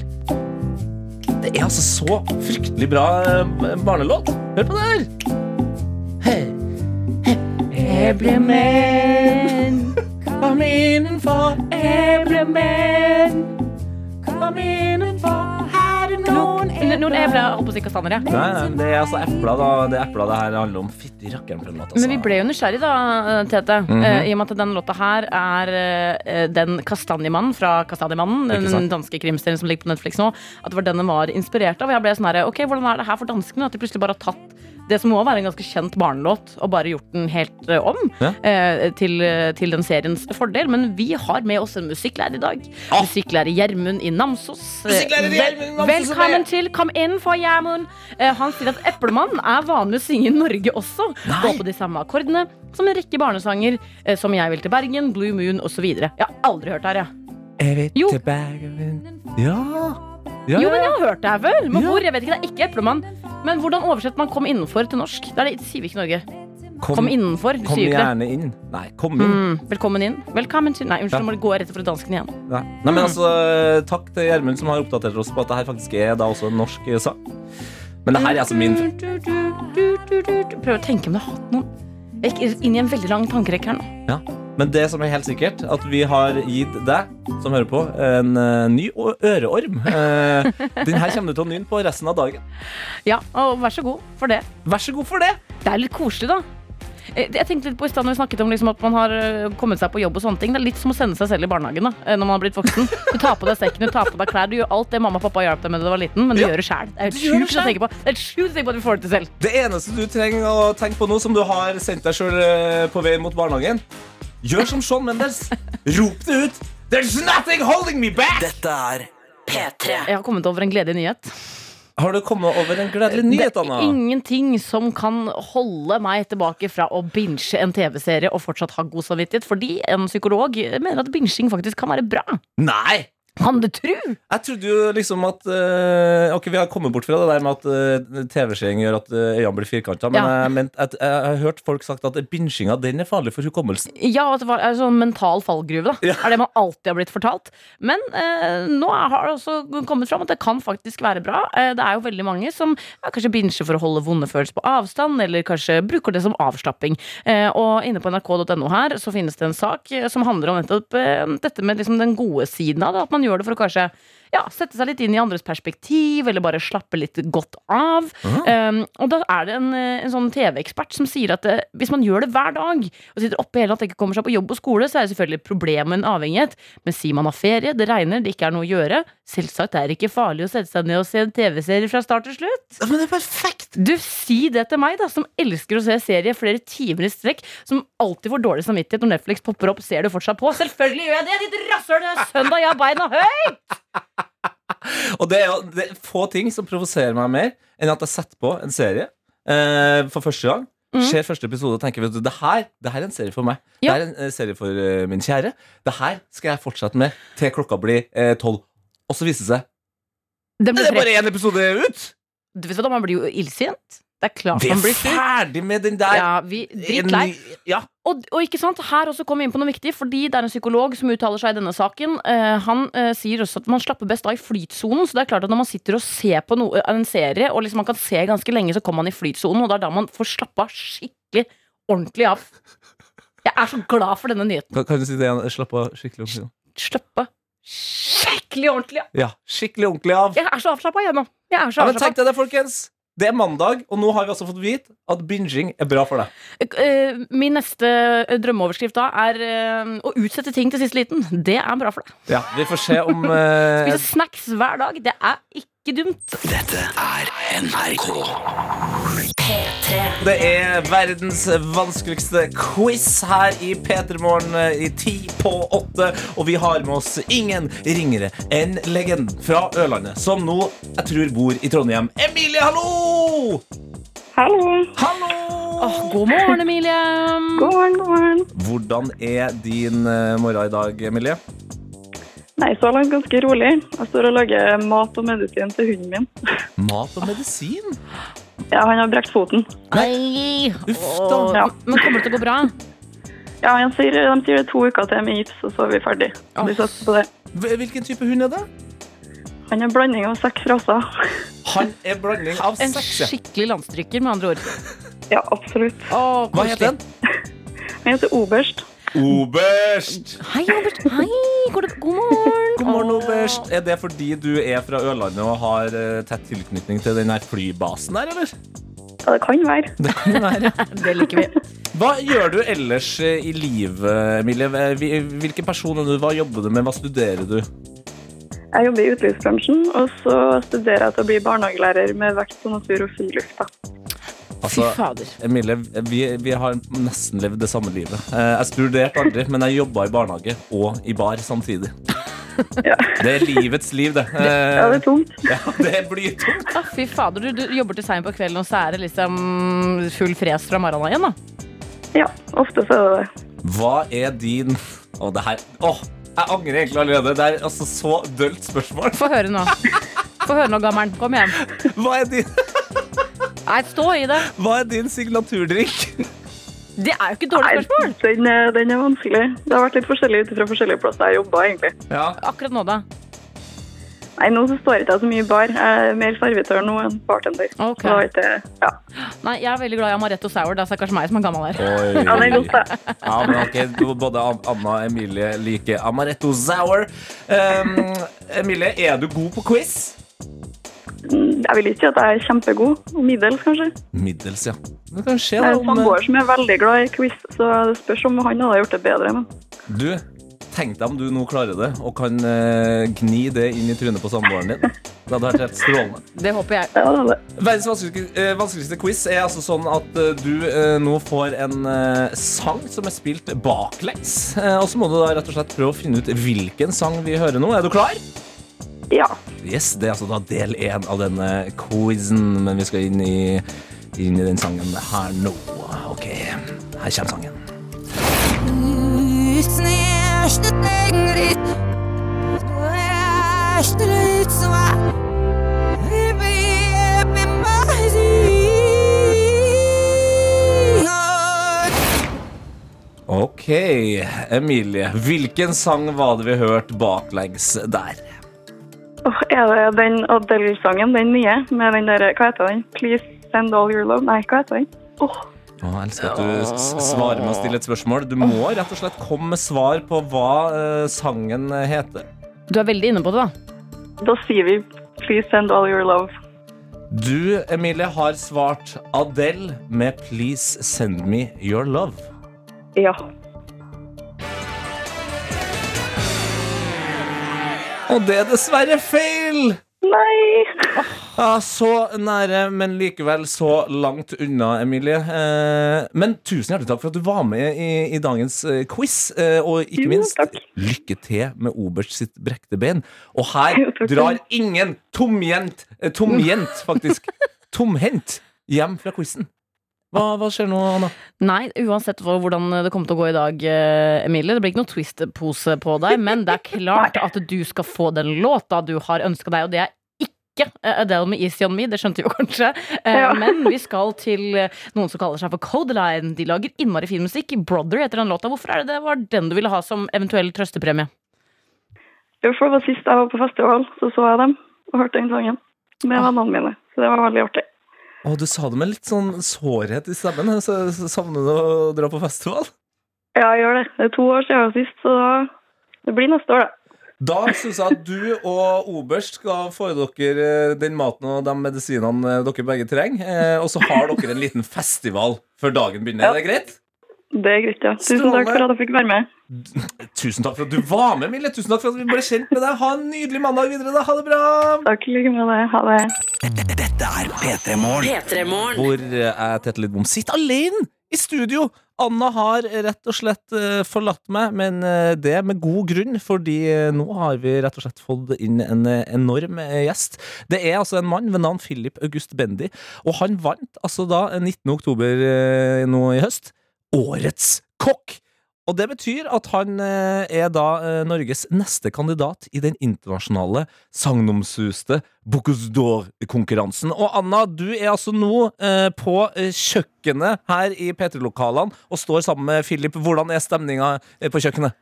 Det er altså så fryktelig bra eh, barnelåt. Hør på det her. Eblemenn, Kom innenfor, eblemenn kom innenfor. Her er noen epler. noen epler oppå kastanjer, jeg. Nei, nei, det er altså epler, da. Det er epler det her handler om. Fytti rakkeren for en låt, altså. Men vi ble jo nysgjerrig da, Tete. Mhm. eh, I og med at denne låta her er eh, den Kastanjemannen fra Kastanjemannen, den danske krimserien som ligger på Netflix nå, at det var den den var inspirert av. Og jeg ble sånn her, ok, hvordan er det her for danskene? At de plutselig bare har tatt det som må være en ganske kjent barnelåt, og bare gjort den helt eh, om Ja. eh, til, eh, til den seriens fordel. Men vi har med oss en musikklærer i dag. Ah. Musikklærer Gjermund i Namsos. Musikklærer Gjermund i Namsos Velkommen til Kom inn for Gjermund. Eh, han sier at Eplemann er vanlig å synge i Norge også. Gå på de samme akkordene som en rekke barnesanger eh, som Jeg vil til Bergen, Blue Moon osv. Jeg har aldri hørt det her, jeg. Jeg vil Jo. til Bergen. Ja. Ja. Jo, men jeg har hørt det her før. Men hvor? Jeg vet ikke, det er ikke Eplemann. Men hvordan oversetter man 'kom innenfor' til norsk? Det, er det sier vi ikke i Norge. Kom innenfor. Kom ikke det. gjerne inn. Nei, kom inn. Mm, velkommen inn. Velkommen til Nei, unnskyld, Ja. må gå rett for dansken igjen. Nei. Nei, men altså, Takk til Gjermund som har oppdatert oss på at det her faktisk er da også en norsk sang. Men det her er altså min. Prøv å tenke om det har hatt noen Jeg gikk inn i en veldig lang tankerekke her nå. ja. Men det som er helt sikkert, at vi har gitt deg som hører på, en eh, ny øreorm. Uh, den her kommer du til å nynne på resten av dagen. Ja, og vær så god for det. Vær så god for det. Det er litt koselig, da. Eh, Jeg tenkte litt på i stedet når vi snakket om liksom at man har kommet seg på jobb og sånne ting. Det er litt som å sende seg selv i barnehagen da, når man har blitt voksen. Du tar på deg sekken, du tar på deg klær, du gjør alt det mamma og pappa hjalp deg med da du var liten, men du Ja. gjør det sjæl. Det er helt sjukt å tenke på. Det er sjukt å tenke på at du får det til selv. Det eneste du trenger å tenke på nå, som du har sendt deg sjøl på vei mot barnehagen, gjør som Shawn Mendes. Rop det ut. There's nothing holding me back! Dette er P3. Jeg har kommet over en gledelig nyhet. Har du kommet over en gledelig nyhet, Anna? det er ingenting som kan holde meg tilbake fra å binge en TV-serie og fortsatt ha god samvittighet, fordi en psykolog mener at binging faktisk kan være bra. Nei! Kan du tro? Jeg trodde jo liksom at uh, Ok, vi har kommet bort fra det der med at uh, TV-seing gjør at uh, øynene blir firkanta, men Ja. jeg, men at, jeg har hørt folk sagt at binginga den er farlig for hukommelsen. Ja, at det var en sånn mental fallgruve, da. Ja. Er det man alltid har blitt fortalt. Men eh, nå har det også kommet fram at det kan faktisk være bra. Eh, det er jo veldig mange som ja, kanskje binger for å holde vonde følelser på avstand, eller kanskje bruker det som avslapping. Eh, og inne på nrk.no her så finnes det en sak eh, som handler om nettopp eh, dette med liksom den gode siden av det. At man gjør det for å kanskje ja, sette seg litt inn i andres perspektiv, eller bare slappe litt godt av. Um, og da er det en, eh, en sånn TV-ekspert som sier at det, hvis man gjør det hver dag, og sitter oppe hele natta og ikke kommer seg på jobb og skole, så er det selvfølgelig et problem med en avhengighet. Men sier man har ferie, det regner, det ikke er noe å gjøre, selvsagt er det ikke farlig å sette seg ned og se en TV-serie fra start til slutt. Ja, men det er perfekt! Du, si det til meg, da, som elsker å se serie flere timer i strekk, som alltid får dårlig samvittighet når Netflix popper opp, ser du fortsatt på? Selvfølgelig gjør jeg det, ditt rasshøl! Det er søndag, jeg har beina høyt! Og det er jo det er få ting som provoserer meg mer enn at jeg setter på en serie eh, for første gang. Mm. Ser første episode og tenker vet du, det her, det her er en serie for meg. Ja. Det er en eh, serie for eh, min kjære. Det her skal jeg fortsette med til klokka blir eh, tolv. og så viser det seg Det Er bare én episode ut? Du vet hva, Man blir jo illsint. Det er klart Vi man er blir sur. ferdig med den der. Ja, vi Dritlei. Ja. Og, og ikke sant, her også kom vi inn på noe viktig, fordi det er en psykolog som uttaler seg i denne saken. Uh, han uh, sier også at man slapper best av i flytsonen. Så det er klart at når man sitter og ser på noe, en serie, og liksom man kan se ganske lenge, så kommer man i flytsonen, og det er da man får slappa skikkelig ordentlig av. Jeg er så glad for denne nyheten. Kan, kan du si det igjen? Slappe av skikkelig ordentlig. Slappe skikkelig ordentlig av. Ja, skikkelig ordentlig av. Jeg er så avslappa igjen nå. Jeg er så Ja, men tenk deg det, folkens. Det er mandag, og nå har vi altså fått vite at binging er bra for deg. Eh, Min neste eh, drømmeoverskrift da er eh, å utsette ting til siste liten. Det er bra for deg. Ja, Vi får se om Spise snacks hver dag. Det er ikke dumt. Dette er NRK. Det er verdens vanskeligste quiz her i P3 Morgen i ti på åtte. Og vi har med oss ingen ringere enn legenden fra Ørlandet, som nå jeg tror bor i Trondheim. Emilie, hallo! Hallo. Hallo! Oh, god morgen, Emilie. God morgen, god morgen. Hvordan er din eh, morgen i dag, Emilie? Nei, så langt ganske rolig. Jeg står og lager mat og medisin til hunden min. Mat og medisin? Ja, han har brekt foten. Nei. Uff da. Ja. Men kommer det til å gå bra? Ja, han sier, de sier det er to uker til med gips, og så er vi ferdig. Vi satser på det. Hvilken type hund er det? Han er blanding av seks raser. Han er blanding av En seks. En skikkelig landstryker, med andre ord. Ja, absolutt. Åh, Hva heter den? Han heter Oberst. Oberst. Hei, oberst. Hei, God morgen. God morgen, Oberst. Er det fordi du er fra Ørlandet og har eh, tett tilknytning til den her flybasen der, eller? Ja, det kan være. Det kan være. Det liker vi. Hva gjør du ellers eh, i livet, Emilie? Hvil- Hvilken person er du? Hva jobber du med? Hva studerer du? Jeg jobber i utelivsbransjen, og så studerer jeg til å bli barnehagelærer med vekt på natur og friluft. da. Fy Altså, fader. Emilie, vi, vi har nesten levd det samme livet. Eh, Jeg studerte aldri, men jeg jobba i barnehage og i bar samtidig. Ja. Det er livets liv, det. Ja, det Eh, er tungt. Ja, det blir tungt. Ah, fy fader, du, du jobber til seint på kvelden, og så er det liksom full fres fra morgenen igjen, da. Ja, ofte så er det det. Hva er din Å, det her Åh, jeg angrer egentlig allerede. Det er altså så dølt spørsmål. Få høre nå. Få høre nå, gammelen. Kom igjen. Hva er din, Nei, stå i det. hva er din signaturdrikk? Det er jo ikke et dårlig Nei, spørsmål. den, er- den er vanskelig. Det har vært litt forskjellig ut fra forskjellige plasser jeg jobba, egentlig. Ja. Akkurat nå, da. Nei, nå så står ikke så mye i bar. Jeg er mer servitør nå enn bartender. Ok. Så da ja. Nei, jeg er veldig glad i amaretto sour. Det er kanskje meg som er gammel her. Oi. ja, det er godt, det. Ja, men ok, Både Anna og Emilie liker amaretto sour. Um, Emilie, er du god på quiz? Jeg vil ikke si at jeg er kjempegod. Middels, kanskje. Middels, ja. Det kan skje, da. en Om, samboer som er veldig glad i quiz, så det spørs om han hadde gjort det bedre. Men du, tenk deg om du nå klarer det, og kan uh, gni det inn i trynet på samboeren din. Det hadde vært helt strålende. Det håper jeg. ja, det det. Verdens vanskeligste, eh, vanskeligste quiz er altså sånn at eh, du nå får en sang som er spilt baklengs. Og så må du da rett og slett prøve å finne ut hvilken sang vi hører nå. Er du klar? Ja. Yes, Det er altså da del én av denne quizen, men vi skal inn i, inn i den sangen her nå. Ok, her kommer sangen. Ok, Emilie. Hvilken sang var det vi hørte baklengs der? Åh, er det den Adele-sangen, den nye, med den der, hva heter den? Please send all your love. Nei, hva heter den? Åh, Å, jeg elsker at du svarer med å stille et spørsmål. Du må rett og slett komme med svar på hva eh, sangen heter. Du er veldig inne på det, da. da sier vi please send all your love. Du, Emilie, har svart Adele med 'Please Send Me Your Love'. Ja. Og det er dessverre feil! Nei! Ja, Så nære, men likevel så langt unna, Emilie. Eh, men tusen hjertelig takk for at du var med i, i dagens eh, quiz. Eh, og ikke minst, jo, lykke til med Oberst sitt brekte ben. Og her drar ingen tomjent, tomjent faktisk, tomhendt hjem fra quizen. Hva, hva skjer nå, Anna? Nei, uansett hvordan det kommer til å gå i dag, eh, Emilie. Det blir ikke noe Twist-pose på deg, men det er klart at du skal få den låta du har ønska deg, og det er ikke eh, Adele med Easy On Me, det skjønte vi jo kanskje. Eh, Ja. Men vi skal til noen som kaller seg for Codeline. De lager innmari fin musikk. Brother heter den låta. Hvorfor er det det var den du ville ha som eventuell trøstepremie? For det var sist jeg var på festival, så så jeg dem og hørte den sangen med vennene mine. Så det var veldig artig. Og du sa det med litt sånn sårhet i stemmen. Så, så savner du å dra på festival? Ja, jeg gjør det. Det er to år siden sist, så det blir neste år, da. Da syns jeg at du og Oberst skal få dere eh, den maten og de medisinene eh, dere begge trenger. Eh, og så har dere en liten festival før dagen begynner. Er det greit? Det er greit, ja. Tusen takk for at jeg fikk være med. Tusen takk for at du var med, Mille. Tusen takk for at vi ble kjent med deg. Ha en nydelig mandag videre. da. Ha det bra. Takk i like måte. Ha det. Dette er P3 Morgen. Hvor eh, jeg, Tete Lidbom, sitter alene i studio. Anna har rett og slett eh, forlatt meg, men eh, det med god grunn, fordi eh, nå har vi rett og slett fått inn en eh, enorm eh, gjest. Det er altså en mann ved navn Philip August Bendy, og han vant altså da eh, 19. oktober eh, nå i høst Årets kokk! Og det betyr at han eh, er da eh, Norges neste kandidat i den internasjonale sagnomsuste Bocuse d'Or-konkurransen. Og Anna, du er altså nå eh, på kjøkkenet her i P3-lokalene og står sammen med Philip. Hvordan er stemninga på kjøkkenet?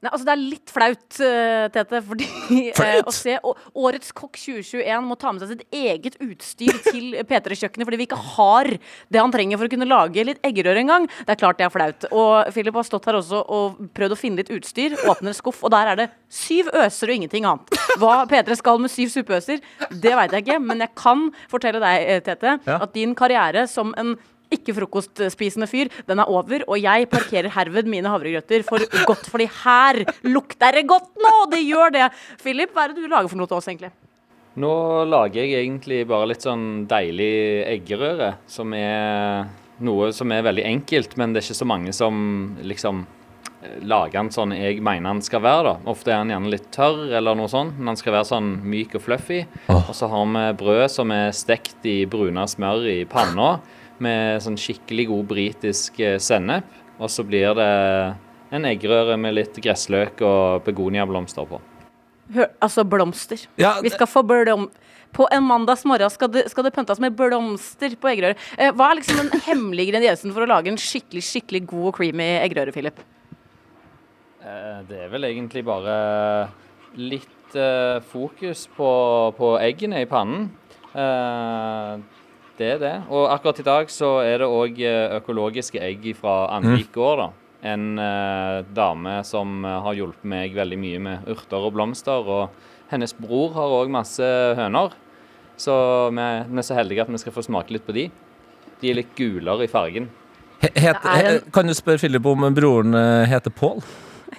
Nei, altså Det er litt flaut, uh, Tete, fordi uh, å se å- Årets kokk 2021 må ta med seg sitt eget utstyr til P3-kjøkkenet fordi vi ikke har det han trenger for å kunne lage litt eggerøre engang. Det er klart det er flaut. Og Philip har stått her også og prøvd å finne litt utstyr. Åpner en skuff, og der er det syv øser og ingenting annet. Hva P3 skal med syv suppeøser, det veit jeg ikke, men jeg kan fortelle deg, eh, Tete, Ja. at din karriere som en ikke frokostspisende fyr, den er over, og jeg parkerer herved mine havregrøter for godt, fordi her lukter det godt nå! Det gjør det! Philip, hva er det du lager for noe til oss, egentlig? Nå lager jeg egentlig bare litt sånn deilig eggerøre, som er noe som er veldig enkelt, men det er ikke så mange som liksom lager den sånn jeg mener den skal være. da. Ofte er den gjerne litt tørr, eller noe sånt, men den skal være sånn myk og fluffy. Og så har vi brød som er stekt i bruna smør i panna, med sånn skikkelig god britisk eh, sennep. Og så blir det en eggerøre med litt gressløk og begoniablomster på. Hør, altså blomster. Ja, Vi skal få blom... På en mandagsmorgen skal det, skal det pyntes med blomster på eggerøre. Eh, hva er liksom den hemmelige ingrediensen for å lage en skikkelig skikkelig god og creamy eggerøre, Philip? Eh, Det er vel egentlig bare litt eh, fokus på, på eggene i pannen. Eh, det er det. Og akkurat i dag så er det òg økologiske egg fra Andvik gård. da. En eh, dame som eh, har hjulpet meg veldig mye med urter og blomster. Og hennes bror har òg masse høner. Så vi, vi er så heldige at vi skal få smake litt på de. De er litt gulere i fargen. He- Het, he- kan du spørre Philip om broren eh, heter Pål?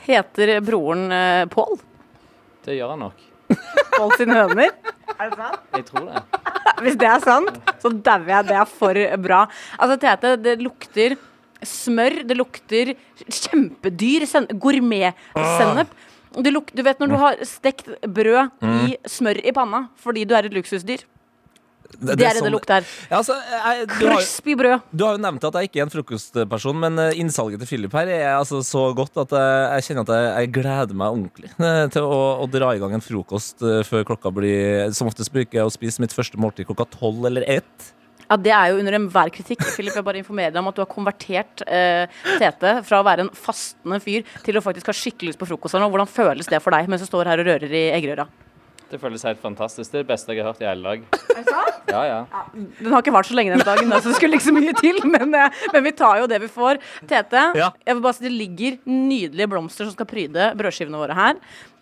Heter broren uh, Pål? Det gjør han nok. Pål sine høner? Jeg tror det. Hvis det er sant, så dauer jeg. Det er for bra. Altså, Tete, det lukter smør. Det lukter kjempedyr sen gourmetsennep. Du, du vet når du har stekt brød i smør i panna fordi du er et luksusdyr? Det, er det sånn- det lukter. Ja, altså, jeg, du, har, Crispy brød. du har jo nevnt at jeg ikke er en frokostperson, men eh, innsalget til Philip her er altså så godt at jeg, jeg kjenner at jeg, jeg gleder meg ordentlig eh, til å, å dra i gang en frokost eh, før klokka blir Som oftest bruker jeg å spise mitt første måltid klokka tolv eller ett. Ja, Det er jo under enhver kritikk. Philip, jeg bare informerer deg om at du har konvertert eh, Tete fra å være en fastende fyr til å faktisk ha skikkelig lyst på frokost. Hvordan føles det for deg mens du står her og rører i eggerøra? Det føles helt fantastisk. Det er det beste jeg har hørt i hele dag. Ja, ja. Den har ikke vart så lenge den dagen, da, så det skulle ikke så mye til. Men, eh, men vi tar jo det vi får. Tete, Ja. jeg vil bare si det ligger nydelige blomster som skal pryde brødskivene våre her.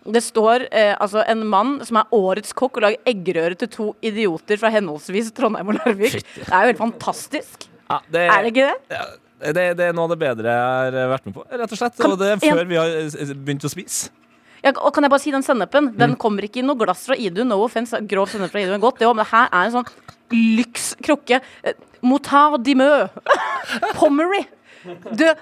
Det står eh, altså en mann som er årets kokk og lager eggerøre til to idioter fra henholdsvis Trondheim og Larvik. Det er jo helt fantastisk. Ja, det, Er det ikke det? det, det er noe av det bedre jeg har vært med på, rett og slett. Kan- Og det er en- før vi har eh, begynt å spise. Ja, og kan jeg bare si den sennepen? Den kommer ikke i noe glass fra Idun. No offense, grov sennep fra Idun er godt, det òg, men det her er en sånn lykskrukke. Eh, Motard de mø. Pommery.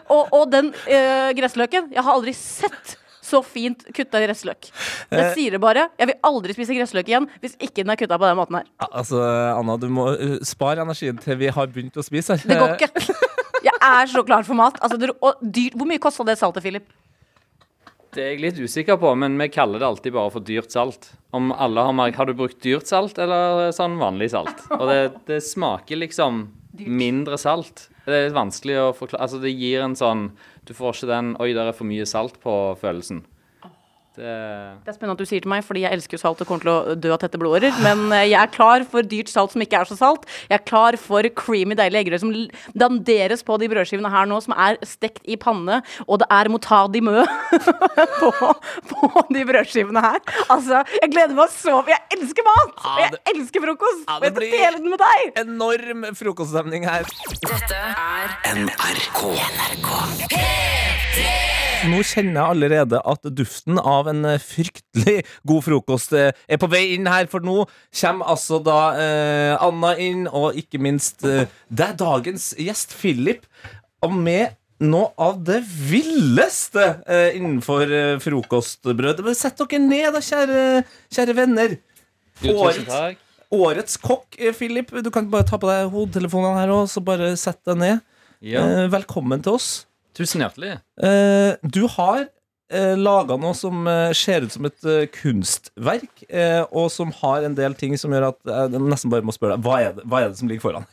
Og, og den eh, gressløken Jeg har aldri sett så fint kutta gressløk. Jeg Eh. sier det bare. Jeg vil aldri spise gressløk igjen hvis ikke den er kutta på den måten her. Altså, Anna, du må eh, spare energien til vi har begynt å spise her. Det går ikke. Jeg er så klar for mat. Altså, det, og dyr, hvor mye kosta det saltet, Philip? Det er jeg litt usikker på, men vi kaller det alltid bare for dyrt salt. Om alle Har merket, har du brukt dyrt salt eller sånn vanlig salt? Og det, det smaker liksom mindre salt. Det er vanskelig å forklare Altså, det gir en sånn Du får ikke den 'oi, der er for mye salt på'-følelsen. Det Det er spennende at du sier til meg, fordi jeg elsker jo salt og kommer til å dø av tette blodårer. Men eh, jeg er klar for dyrt salt som ikke er så salt. Jeg er klar for creamy, deilig eggerøre som danderes på de brødskivene her nå, som er stekt i panne, og det er motadi mø på, på de brødskivene her. Altså, jeg gleder meg så Jeg elsker mat! Og jeg elsker frokost! Ja, Og det jeg blir- den med deg! Enorm frokoststemning her. Dette er NRK. Nå kjenner jeg allerede at duften av en eh, fryktelig god frokost eh, er på vei inn her, for nå kommer altså da eh, Anna inn, og ikke minst eh, det er dagens gjest, Philip, og med noe av det villeste eh, innenfor eh, frokostbrød. Sett dere ned, da, kjære, kjære venner. Årets, årets kokk, eh, Philip. Du kan bare ta på deg hodetelefonene her og så bare sett deg ned. Ja, Eh, velkommen til oss. Tusen hjertelig. Eh, du har eh, laga noe som eh, ser ut som et eh, kunstverk, eh, og som har en del ting som gjør at jeg nesten bare må spørre deg hva er det, hva er det som ligger foran?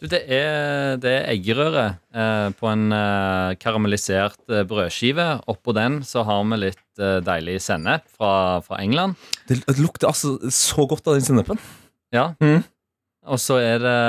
Du, det er, det er eggerøre eh, på en eh, karamellisert eh, brødskive. Oppå den så har vi litt deilig sennep fra, fra England. Det, det lukter altså så godt av den sennepen. Ja. Mm. Og så er det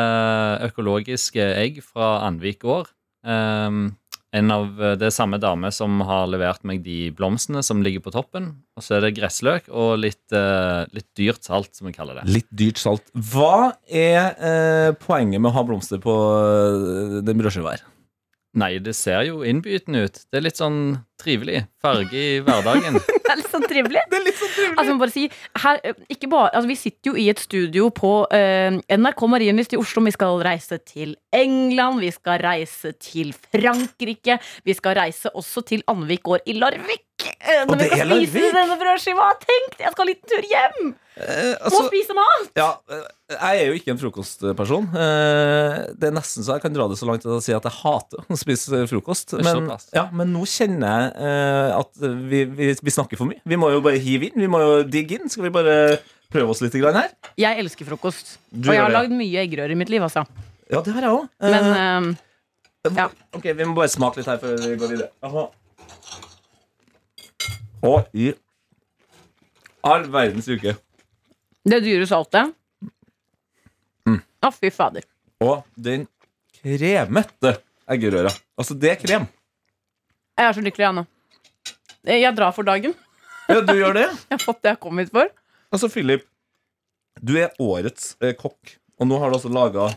økologiske egg fra Andvik gård. Um, en av, det er samme dame som har levert meg de blomstene som ligger på toppen. Og så er det gressløk og litt, eh, litt dyrt salt, som vi kaller det. Litt dyrt salt. Hva er eh, poenget med å ha blomster på eh, den brødskiva her? Nei, det ser jo innbytende ut. Det er litt sånn trivelig. Farge i hverdagen. Det er litt sånn trivelig. Det er litt sånn trivelig. Altså, bare si, her, eh, ikke bare, altså, vi sitter jo i et studio på uh, NRK Marienlyst i Oslo. Vi skal reise til England, vi skal reise til Frankrike. Vi skal reise også til Andvik gård i Larvik. Eh, Og Når vi det er skal spise denne brødskiva. Tenk, jeg skal en liten tur hjem! Eh, Må altså, spise mat! ja, eh, jeg er jo ikke en frokostperson. Eh, det er nesten så jeg kan dra det så langt til å si at jeg hater å spise frokost. Men, ja, men nå kjenner jeg eh, at vi, vi, vi snakker for mye. Vi må jo bare hive inn. Vi må jo digge inn. Skal vi bare prøve oss litt her? Jeg elsker frokost. Du og jeg har det. lagd mye eggerøre i mitt liv, altså. Ja, det har jeg òg. Men eh, ja. Ok, Vi må bare smake litt her før vi går videre. Aha. Og i all verdens uke. det dyre saltet Mm. Å, fy fader. Og den kremete eggerøra. Altså, det er krem. Jeg er så lykkelig, nå. Jeg drar for dagen. Ja, du gjør det? Jeg har fått det jeg kom hit for. Altså, Philip, du er årets eh, kokk, og nå har du altså laga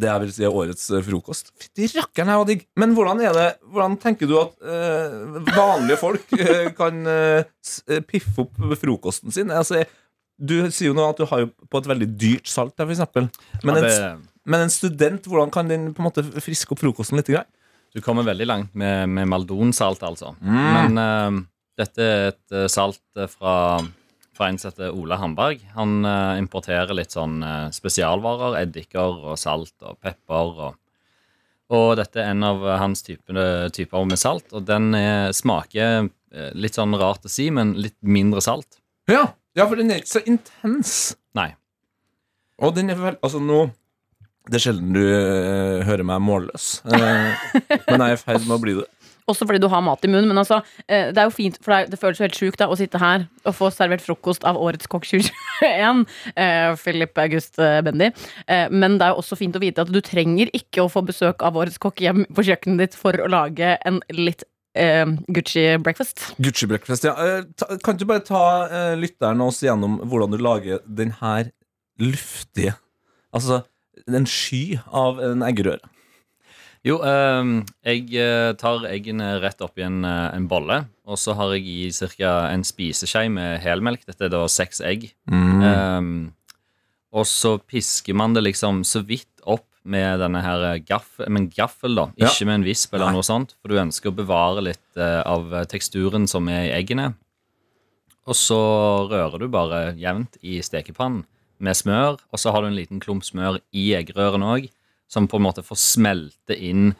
det jeg vil si er årets eh, frokost. Fytti rakkeren, jeg var digg. Men hvordan er det Hvordan tenker du at eh, vanlige folk eh, kan eh, piffe opp frokosten sin? Altså, du sier jo nå at du har jo på et veldig dyrt salt der, eksempel. Men, Ja, en, men en student, hvordan kan den på en måte friske opp frokosten litt? Grann? du kommer veldig langt med, med maldonsalt, altså. Mm. Men dette er et salt fra, fra en som heter Ole Hamberg. Han uh, importerer litt sånn uh, spesialvarer. Eddiker og salt og pepper. Og, og dette er en av hans type, typer med salt. Og den er, smaker eh, litt sånn rart å si, men litt mindre salt. Ja, ja, for den er ikke så intens. Nei. Og den er vel Altså, nå Det er sjelden du uh, hører meg målløs, uh, men jeg er i ferd med å bli det. Også fordi du har mat i munnen. Men altså, eh, det er jo fint, for det, føles jo helt sjukt å sitte her og få servert frokost av årets kokk 2021. Eh, Philip August eh, Bendy. Men det er jo også fint å vite at du trenger ikke å få besøk av årets kokk hjem på kjøkkenet ditt for å lage en litt Gucci breakfast. Gucci breakfast, ja. Kan du bare ta lytteren og oss gjennom hvordan du lager den her luftige Altså en sky av en eggerøre? Jo, eh, jeg eh, tar eggene rett oppi en, eh, en bolle, og så har jeg i ca. en spiseskje med helmelk. Dette er da seks egg. Mm. Um, og så pisker man det liksom så vidt opp med denne her gaffel, med en gaffel, da. Ja. Ikke med en visp eller Nei. noe sånt, for du ønsker å bevare litt eh, av teksturen som er i eggene. Og så rører du bare jevnt i stekepannen med smør, og så har du en liten klump smør i eggerøren òg, som på en måte får smelte inn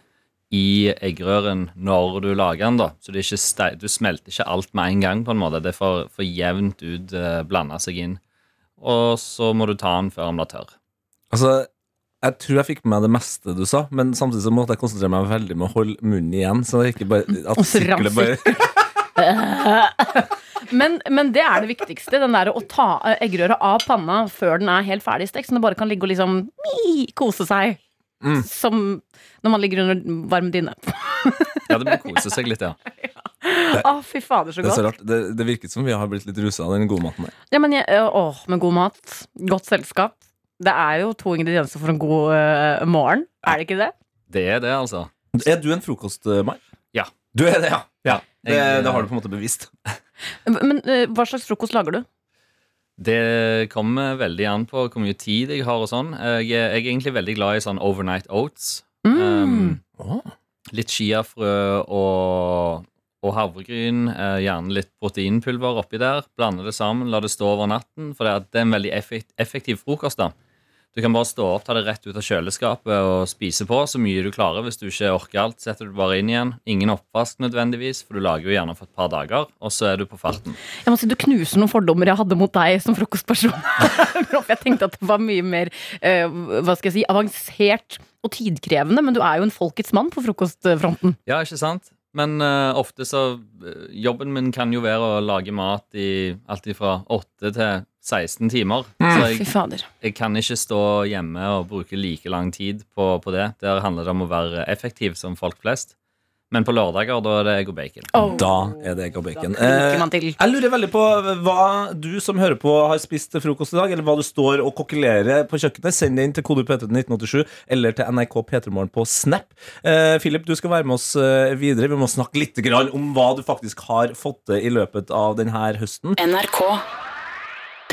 i eggerøren når du lager den. da Så det er ikke ste du smelter ikke alt med en gang. på en måte Det får, for, for jevnt ut uh, blanda seg inn. Og så må du ta den før den blir tørr. Altså, jeg tror jeg fikk med meg det meste du sa, men samtidig så måtte jeg konsentrere meg veldig med å holde munnen igjen. Så det ikke bare at bare Men, men det er det viktigste. Den der Å ta eh, eggerøra av panna før den er helt ferdig stekt. Så den bare kan ligge og liksom mi, kose seg. Mm. Som når man ligger under varm dyne. Ja, det blir kose seg litt, ja. Å, fy fader, så Det er så godt. rart. Det, det virket som vi har blitt litt rusa av den gode maten der. Ja, men jeg, åh, med god mat, godt selskap. Det er jo to ingredienser for en god uh, morgen. Er det ikke det? Det er det, altså. Er du en frokostmann? Ja. Du er det, ja. Ja. Det, det har du på en måte bevist. Men uh, hva slags frokost lager du? Det kommer veldig an på hvor mye tid jeg har og sånn. Jeg, er- jeg er egentlig veldig glad i sånn overnight oats. Mm. Um, litt chiafrø og, og havregryn. Uh, gjerne litt proteinpulver oppi der. Blande det sammen, la det stå over natten. For det er, det er en veldig effekt, effektiv frokost. da Du kan bare stå opp, ta det rett ut av kjøleskapet og spise på så mye du klarer. Hvis du ikke orker alt, setter du bare inn igjen. Ingen oppvask nødvendigvis, for du lager jo gjerne for et par dager, og så er du på farten. Jeg må si Du knuser noen fordommer jeg hadde mot deg som frokostperson. Jeg tenkte at det var mye mer uh, hva skal jeg si, avansert og tidkrevende, men du er jo en folkets mann på frokostfronten. Ja, ikke sant? Men uh, ofte så eh, Jobben min kan jo være å lage mat i alt fra 8 til 16 timer. Så Fy jeg, fader. jeg kan ikke stå hjemme og bruke like lang tid på, på det. Der handler det om å være effektiv som folk flest. Men på lørdager da er det egg og bacon. Oh. Da er det egg og bacon. Eh, jeg lurer veldig på hva du som hører på, har spist til frokost i dag, eller hva du står og kokkelerer på kjøkkenet. Send det inn til kode P3 1987 eller til NRK P3morgen på Snap. Eh, Philip, du skal være med oss eh, videre. Vi må snakke litt om hva du faktisk har fått til i løpet av denne høsten. NRK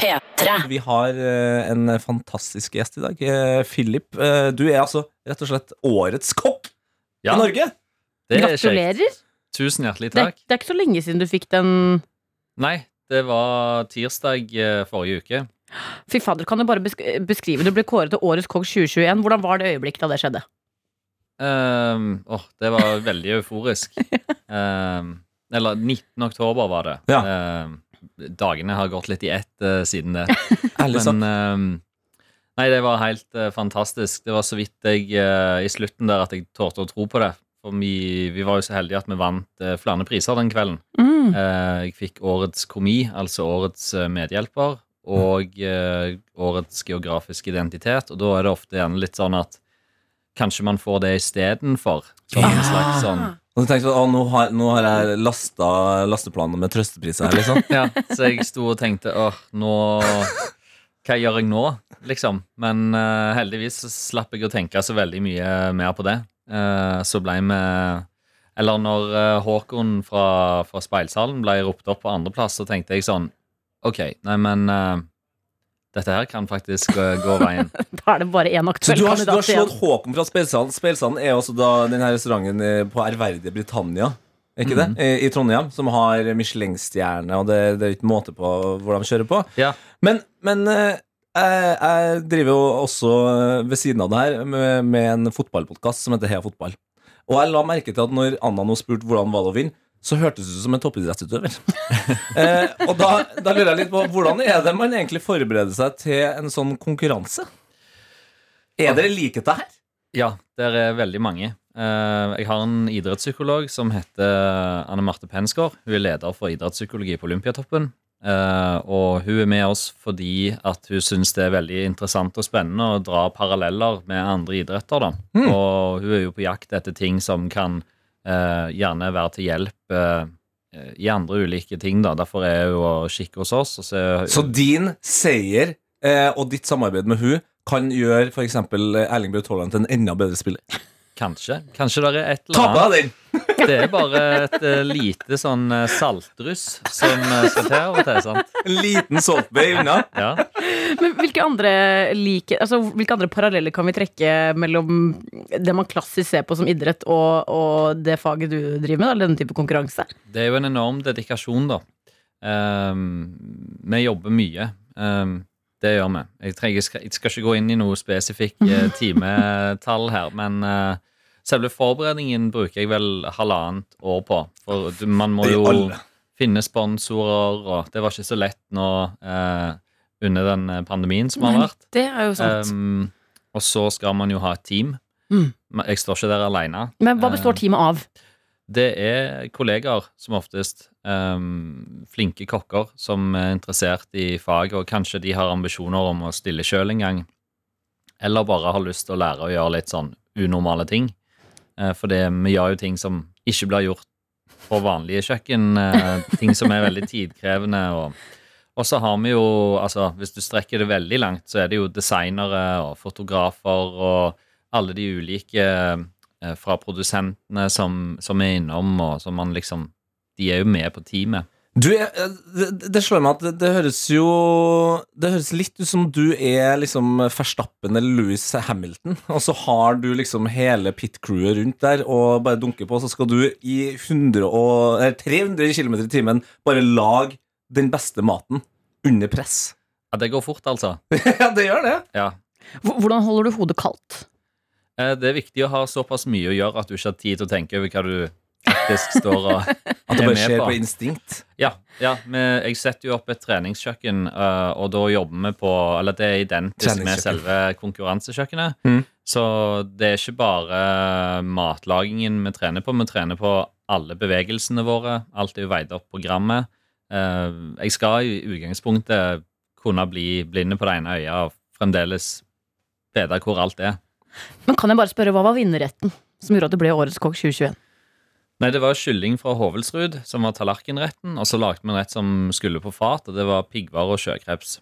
P3. Vi har eh, en fantastisk gjest i dag. Eh, Philip, eh, du er altså rett og slett årets kokk Ja, i Norge. Det er kjekt. Gratulerer. Tusen hjertelig er- takk. det er ikke så lenge siden du fikk den Nei, det var tirsdag eh, forrige uke. Fy fader, kan du bare beskrive? Du ble kåret til Årets kokk 2021. Hvordan var det øyeblikket da det skjedde? Um, åh, det var veldig euforisk. um, eller 19. oktober var det. Ja. Ehm, dagene har gått litt i ett uh, siden det. Men um, Nei, det var helt uh, fantastisk. Det var så vidt jeg i slutten der at jeg torde å tro på det. For vi, vi var jo så heldige at vi vant uh, flere priser den kvelden. Mm. Eh, jeg fikk Årets komi, altså Årets eh, medhjelper, og eh, Årets geografiske identitet. Og da er det ofte gjerne litt sånn at kanskje man får det istedenfor. Som en slags sånn Og du tenkte at nå har, nå har jeg lasta lasteplanen med trøstepriser her, liksom. Ja, så jeg sto og tenkte åh, nå Hva gjør jeg nå, liksom? Men uh, heldigvis så slapp jeg å tenke så veldig mye mer på det. Eh, så ble vi Eller når eh, Håkon fra, fra Speilsalen ble ropt opp på andreplass, så tenkte jeg sånn OK, nei, men eh, dette her kan faktisk eh, gå veien. Da er det bare én aktuell kandidat har, du har kandidat igjen. slått Håkon fra Speilsalen. Speilsalen er også da den her restauranten på ærverdige Britannia. Ikke Mhm. det? I, I Trondheim, som har Michelin-stjerne, og det, det er ikke måte på hvor de kjører på. Ja. Men, men jeg, jeg driver jo også eh, ved siden av det her med, med en fotballpodkast som heter Heia fotball. Og jeg la merke til at når Anna nå spurte hvordan var det å vinne, så hørtes det ut som en toppidrettsutøver. eh, og da, da lurer jeg litt på hvordan er det man egentlig forbereder seg til en sånn konkurranse? Er dere likheter her? Ja, der er veldig mange. Eh, jeg har en idrettspsykolog som heter Anne Marte Pensgaard. Hun er leder for idrettspsykologi på Olympiatoppen. Eh, og hun er med oss fordi at hun syns det er veldig interessant og spennende å dra paralleller med andre idretter. da. Og hun er jo på jakt etter ting som kan eh, gjerne være til hjelp eh, i andre ulike ting. da. Derfor er hun å kikke hos oss. Og så, Så din seier og ditt samarbeid med hun kan gjøre f.eks. Erling Braut Haaland til en enda bedre spiller. Kanskje. Kanskje det er et eller annet. Det er bare et eh, lite sånn saltruss som uh, skal til av og til. sant? En liten saltbay unna. Ja. Men hvilke andre, like, altså, hvilke andre paralleller kan vi trekke mellom det man klassisk ser på som idrett, og, og det faget du driver med? Eller denne type konkurranse? Det er jo en enorm dedikasjon, da. Um, vi jobber mye. Um, det gjør vi. Jeg, trenger, jeg, skal, ikke gå inn i noe spesifikk eh, timetall her, men eh, selve forberedningen bruker jeg vel halvannet år på. For man må jo finne sponsorer, og det var ikke så lett nå eh, under den eh, pandemien som har vært. Det er jo sant. Um, og så skal man jo ha et team. Mm. Jeg står ikke der alene. Men hva består teamet av? Det er kollegaer som oftest. Um, flinke kokker som er interessert i faget, og kanskje de har ambisjoner om å stille sjøl en gang. Eller bare har lyst til å lære å gjøre litt sånn unormale ting. Eh, for det, vi gjør jo ting som ikke blir gjort på vanlige kjøkken. eh, ting som er veldig tidkrevende. Og, og så har vi jo, altså hvis du strekker det veldig langt, så er det jo designere og fotografer og alle de ulike eh, fra produsentene som, som er innom, og som man liksom De er jo med på teamet. Du, eh, det, slår meg at det, det høres jo Det høres litt ut som du er liksom Verstappen eller Louis Hamilton, og så har du liksom hele pit-crewet rundt der og bare dunker på, så skal du i 100 og, eller 300 km i timen bare lage den beste maten under press. Ja, det går fort, altså. ja, det gjør det. Ja. Hvordan holder du hodet kaldt? Eh, Det er viktig å ha såpass mye å gjøre at du ikke har tid til å tenke over hva du faktisk står og At det bare skjer på. på instinkt. Ja, ja men jeg setter jo opp et treningskjøkken, eh, og da jobber vi på Eller det er identisk med selve konkurransekjøkkenet. Mm. Så det er ikke bare matlagingen vi trener på, vi trener på alle bevegelsene våre. Alt er jo veid opp programmet. Eh, Jeg skal i utgangspunktet kunne bli blinde på det ene øyet og fremdeles vite hvor alt er. Men kan jeg bare spørre, hva var vinnerretten som gjorde at det ble Årets kokk 2021? Nei, det var kylling fra Hovelsrud som var tallerkenretten, og så lagde vi en rett som skulle på fat, og det var piggvar og sjøkreps.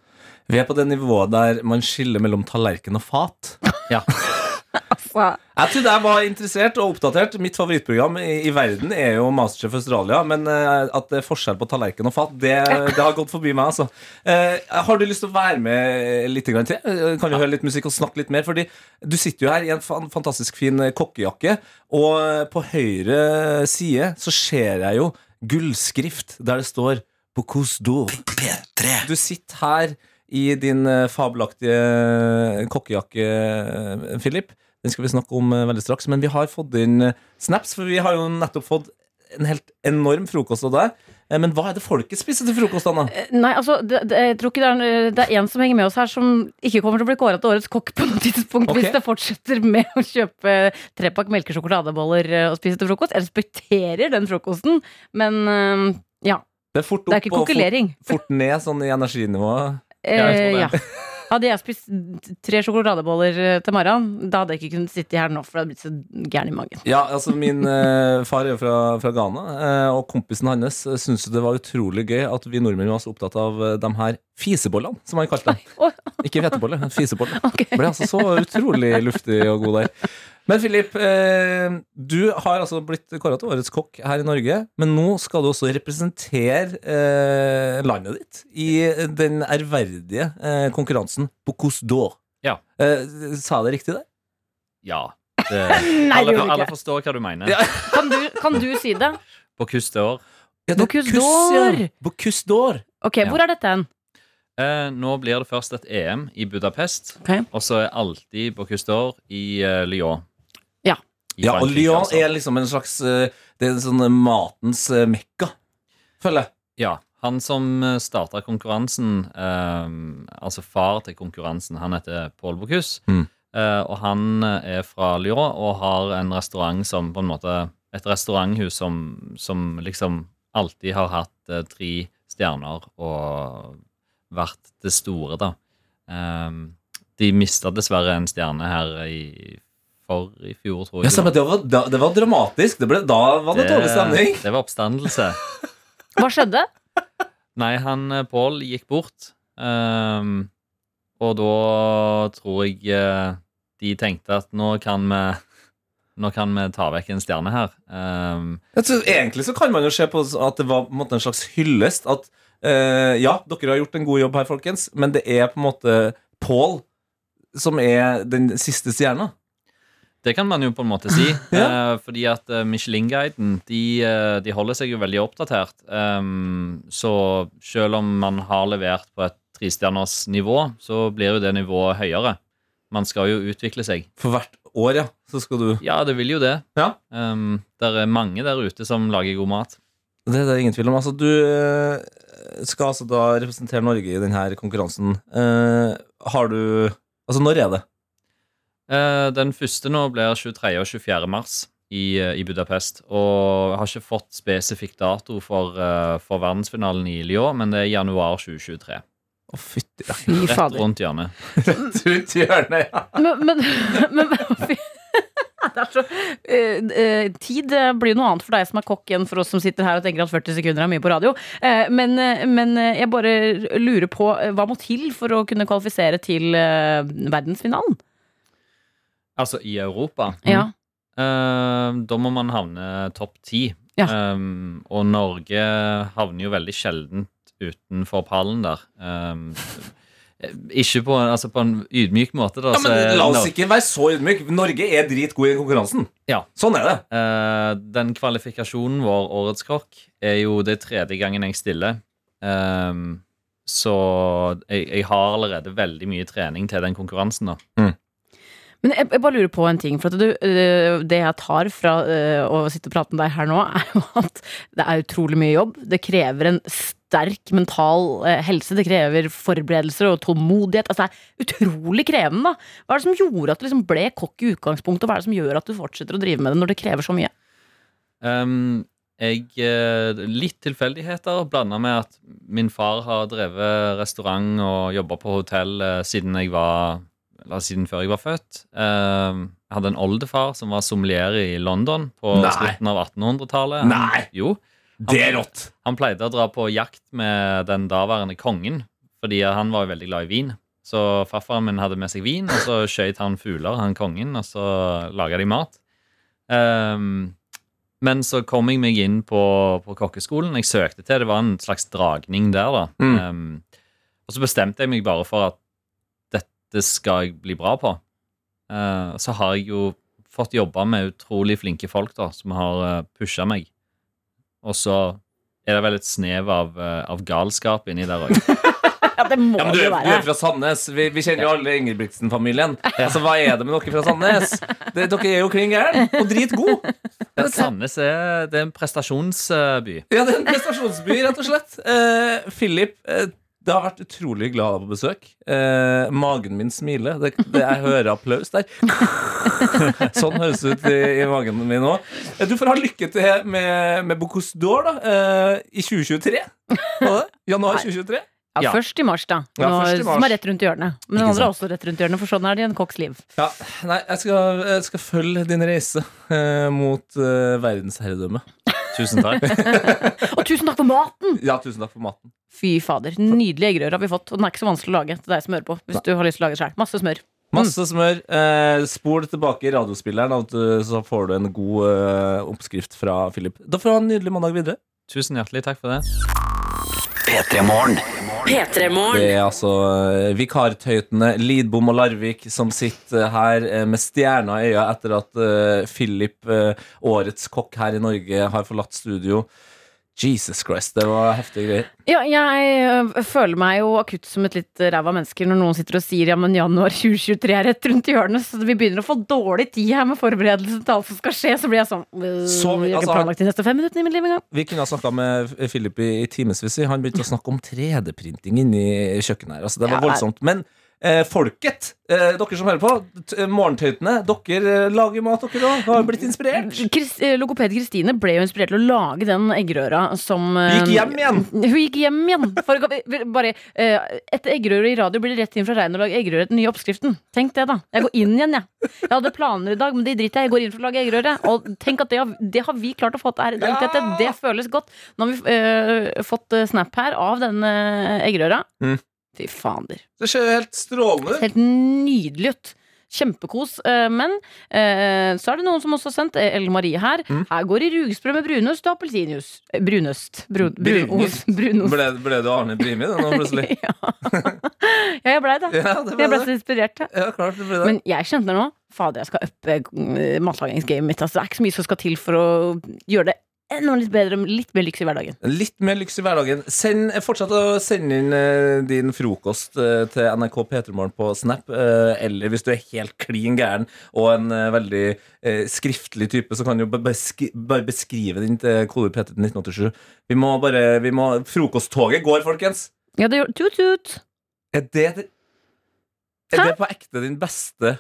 Vi er på det nivået der man skiller mellom tallerken og fat. Ja. Jeg trodde jeg var interessert og oppdatert. Mitt favorittprogram i, i verden er jo Masterchef Australia. Men uh, at det er forskjell på tallerken og fat, det, det har gått forbi meg. altså Uh, Har du lyst til å være med litt grann til? Eh, Kan vi høre litt musikk og snakke litt mer? Fordi du sitter jo her i en fan, fantastisk fin kokkejakke, og på høyre side så ser jeg jo gullskrift der det står Bocuse d'Or. P3. Du sitter her i din eh, fabelaktige kokkejakke, eh, Philip. Den skal vi snakke om eh, veldig straks. Men vi har fått inn eh, snaps, for vi har jo nettopp fått en helt enorm frokost av deg. Eh, Men hva er det folket spiser til frokost, Anna? Nei, altså, det, det, jeg tror ikke det er, det er en som henger med oss her som ikke kommer til å bli kåret til årets kokk på noe tidspunkt okay. hvis det fortsetter med å kjøpe trepakk melkesjokoladeboller eh, og spise til frokost. Jeg respekterer den frokosten, men eh, ja. Det er fort Det er opp ikke og fort, fort ned sånn i energinivået. Ja, Eh, ja. Hadde jeg spist tre sjokoladeboller eh, til morgenen, da hadde jeg ikke kunnet sitte her nå, for det hadde blitt så gæren i magen. Ja, altså Min eh, far er jo fra, fra Ghana, eh, og kompisen hans uh, syntes det var utrolig gøy at vi nordmenn var så opptatt av eh, de her fisebollene, som han kalte dem. Oi, Ikke hvetebolle, men fisebolle. Okay. Ble altså så utrolig luftig og god der. Men Filip, eh, du har altså blitt kåra til årets kokk her i Norge. Men nå skal du også representere eh, landet ditt i den ærverdige eh, konkurransen Bocuse d'Or. Ja. Eh, sa jeg det riktig der? Ja. Det, Nei, alle, det alle forstår hva du mener. Ja. Kan du, kan du si det? På Kusteår. Ja, det Bocuse d'Or. Ja. Bocuse d'Or. Ok, Ja. hvor er dette hen? Eh, nå blir det først et EM i Budapest, okay. og så er alltid Bocuse d'Or i eh, Lyon. Ja. I Ja, og Lyon altså. er liksom en slags eh, Det er en sånn matens eh, mekka, føler jeg. Ja. Han som starta konkurransen, eh, altså far til konkurransen, han heter Paul Bocuse. Mm. Eh, og han er fra Lyon og har en restaurant som på en måte Et restauranthus som, som liksom alltid har hatt eh, tre stjerner og vært det store, da. Um, de mista dessverre en stjerne her i for i fjor, tror jeg. Ja, det, var, da, det var dramatisk. Det ble, da var det dårlig stemning. det var oppstandelse. Hva skjedde? Nei, han eh, Pål gikk bort. Um, og da tror jeg eh, de tenkte at nå kan vi Nå kan vi ta vekk en stjerne her. Um, tror, egentlig så kan man jo se på at det var på en, måte en slags hyllest. At ja, dere har gjort en god jobb her, folkens, men det er på en måte Paul som er den siste stjerna. det kan man jo på en måte si. Ja. eh, fordi at eh, Michelin-guiden de, eh, de holder seg jo veldig oppdatert. Ehm, så selv om man har levert på et trestjerners nivå, så blir jo det nivået høyere. Man skal jo utvikle seg. For hvert år, ja, så skal du Ja, det vil jo det. Ja. Um, det er mange der ute som lager god mat. Det er det ingen tvil om. Altså, du eh, skal altså da representere Norge i denne konkurransen. Eh, har du Altså, når er det? Eh, den første nå blir 23. og 24. mars i, eh, i Budapest. Og jeg har ikke fått spesifikk dato for, eh, for verdensfinalen i Lyon, men det er januar 2023. Å, fytti Rett fader. rundt hjørnet. Rundt hjørnet, ja. Men, men, men så, uh, uh, tid eh, blir noe annet for deg som er kokk enn for oss som sitter her og tenker at 40 sekunder er mye på radio. Men, men jeg bare lurer på hva må til for å kunne kvalifisere til verdensfinalen? Altså i Europa. Ja. Eh, da må man havne topp ti. Ja. Um, og Norge havner jo veldig sjeldent utenfor pallen der. Um, ikke på, altså på en ydmyk måte, da. ja men la oss ikke være så ydmyk. Norge er dritgod i konkurransen. Ja. Sånn er det. Uh, den kvalifikasjonen vår, Årets kokk, er jo det tredje gangen jeg stiller. Um, så jeg, jeg har allerede veldig mye trening til den konkurransen. da Men jeg, jeg bare lurer på en ting. For at du, øh, det jeg tar fra øh, å sitte og prate med deg her nå, er jo at det er utrolig mye jobb. Det krever en sterk mental øh, helse. Det krever forberedelser og tålmodighet. Altså, det er utrolig krevende. da. Hva er det som gjorde at du liksom ble kokk i utgangspunktet, og hva er det som gjør at du fortsetter å drive med det når det krever så mye? Um, jeg, eh, litt tilfeldigheter blanda med at min far har drevet restaurant og jobba på hotell eh, siden jeg var eller siden før jeg var født. Ehm, jeg hadde en oldefar som var sommelier i London på Nei. slutten av 1800-tallet. Nei. Jo. Det er rått. Han pleide å dra på jakt med den daværende kongen, fordi han var jo veldig glad i vin. Så farfaren min hadde med seg vin, og så skjøt han fugler, han kongen, og så laga de mat. Um, men så kom jeg meg inn på, på kokkeskolen. Jeg søkte til, det var en slags dragning der, da. Mm. Um, og så bestemte jeg meg bare for at dette skal jeg bli bra på. Uh, så har jeg jo fått jobba med utrolig flinke folk da, som har uh, pusha meg. Og så er det vel et snev av, eh, av galskap inni der òg. Ja, det må Ja, men du, det være. du er fra Sandnes. Vi, vi kjenner jo alle Ingebrigtsen-familien. Altså, Hva er det med dere fra Sandnes? Det, dere er jo klin gæren og dritgode. Sandnes er, det er en prestasjonsby. Ja, det er en prestasjonsby, rett og slett. Uh, Philip, eh, det har vært utrolig glad av å på besøk. Eh, magen min smiler. Det, det, jeg hører applaus der. sånn høres det ut i, i magen min òg. Du får ha lykke til med, med Bocuse d'Or da, eh, i 2023. Januar 2023. Ja, Ja. Først i mars, da. Ja, Nå, i mars. Som er rett rundt hjørnet. Men den andre er også rett rundt hjørnet, for sånn er det i en kokks liv. Ja, nei, jeg skal, jeg skal følge din reise eh, mot eh, verdensherredømme. Tusen takk. Og tusen takk for maten! Ja, tusen takk for maten. Fy fader. Nydelig eggerøre har vi fått. Og den er ikke så vanskelig å lage til deg som hører på. Hvis du har lyst til å lage selv. Masse smør. Masse smør. Eh, spol tilbake i radiospilleren, så får du en god eh, oppskrift fra Philip. Da får du ha en nydelig mandag videre. Tusen hjertelig takk for det. P3 Morgen. Det er altså eh, vikartøytene Lidbom og Larvik som sitter her eh, med stjerna i øya etter at eh, Philip, eh, årets kokk her i Norge, har forlatt studio. Jesus Christ, det var heftige greier. Ja, jeg øh, føler meg jo akutt som et litt ræva menneske når noen sitter og sier ja, men januar 2023 er rett rundt hjørnet, så vi begynner å få dårlig tid her med forberedelsen til alt som skal skje. Så blir jeg sånn Så har altså, planlagt de neste fem minuttene i mitt liv engang. Vi kunne ha snakka med Philip i, i timevis. Han begynte å snakke om 3D-printing inni kjøkkenet her. Altså, det var Ja, voldsomt. Men eh, folket, eh, dere som hører på, eh, morgentøytene, dere eh, lager mat, dere òg. Har blitt inspirert. Chris, eh, logoped Kristine ble jo inspirert til å lage den eggerøra som Hun Gikk hjem igjen. Hun gikk hjem igjen. For, bare, eh, etter eggerøre i radio blir det rett inn fra regn og lage eggerøre den nye oppskriften. Tenk det, da. Jeg går inn igjen, jeg. Jeg hadde planer i dag, men det driter jeg. Jeg går inn for å lage eggerøre. Og tenk at det har, det har vi klart å få til her. Det føles godt. Nå har vi eh, fått snap her av den eggerøra. Mm. Fy fader. Det ser helt strålende ut. Helt nydelig ut. Kjempekos. eh, Men eh, så er det noen som også har sendt eh, Ellen Marie her. Mm. Her går det rugsprø med brunost og appelsinjuice. Brunøst. Brun, brunost. brunost. Ble, ble du Arne Brimi da, nå plutselig? ja. ja, jeg blei det. Ja, det ble Jeg ble så inspirert. ja. Ja, klart det ble det. Men jeg kjente nå Fader, jeg skal uppe matlagingsgamet mitt. Altså, det er ikke så mye som skal til for å gjøre det enda litt bedre, litt mer lyks i hverdagen. Litt mer lyks i hverdagen. Send, fortsett å sende inn eh, din frokost eh, til NRK P3morgen på Snap. eh, eller hvis du er helt klin gæren og en eh, veldig eh, skriftlig type, så kan du jo bare beskrive din til kode P3 til 1987. Vi må bare vi må, Frokosttoget går, folkens! Ja, det gjør tut-tut. Er det, Er Hæ? det på ekte din beste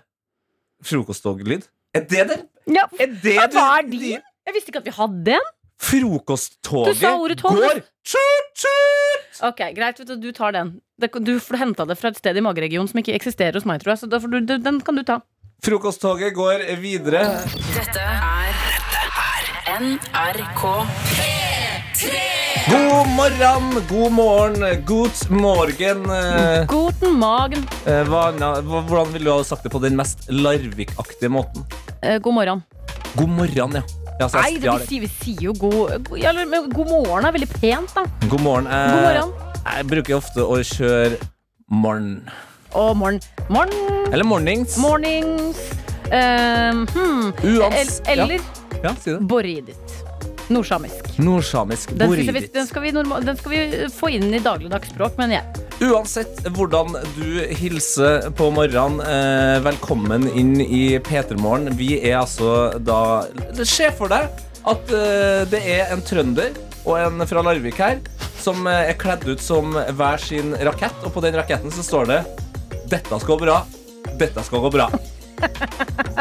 frokosttoglyd? Er det det? Ja, Er det hva er din? Jeg visste ikke at vi hadde en. Frokosttoget går! Tut, tut! Ok, Greit, vet du, du tar den. Du henta det fra et sted i mageregionen som ikke eksisterer hos meg, tror jeg. Så du, du- den kan du ta. Frokosttoget går videre. Dette er NRK 3 God morgen, god morgen, god morgen. Eh, Guten magen. eh, hva, hvordan ville du ha sagt det på den mest Larvik-aktige måten? Eh, god morgen. God morgen, ja. Ja så Nei, det, vi, sier, vi sier jo god, god, ja, men god morgen er veldig pent, da. God morgen. Eh, God morgen. Jeg bruker ofte å kjøre morgen. Og morgen. Morgen. Eller mornings. Mornings. Um, hmm. Uans. El- Eller Ja, si det. boridit. Nordsamisk. Nordsamisk. Den, synes vi, Boridit. den, skal vi norma- den skal vi få inn i dagligdags språk, mener jeg. Uansett hvordan du hilser på morgenen, eh, velkommen inn i P3morgen. Vi er altså da Se for deg at eh, det er en trønder og en fra Larvik her som eh, er kledd ut som hver sin rakett, og på den raketten så står det 'Dette skal gå bra'. Dette skal gå bra.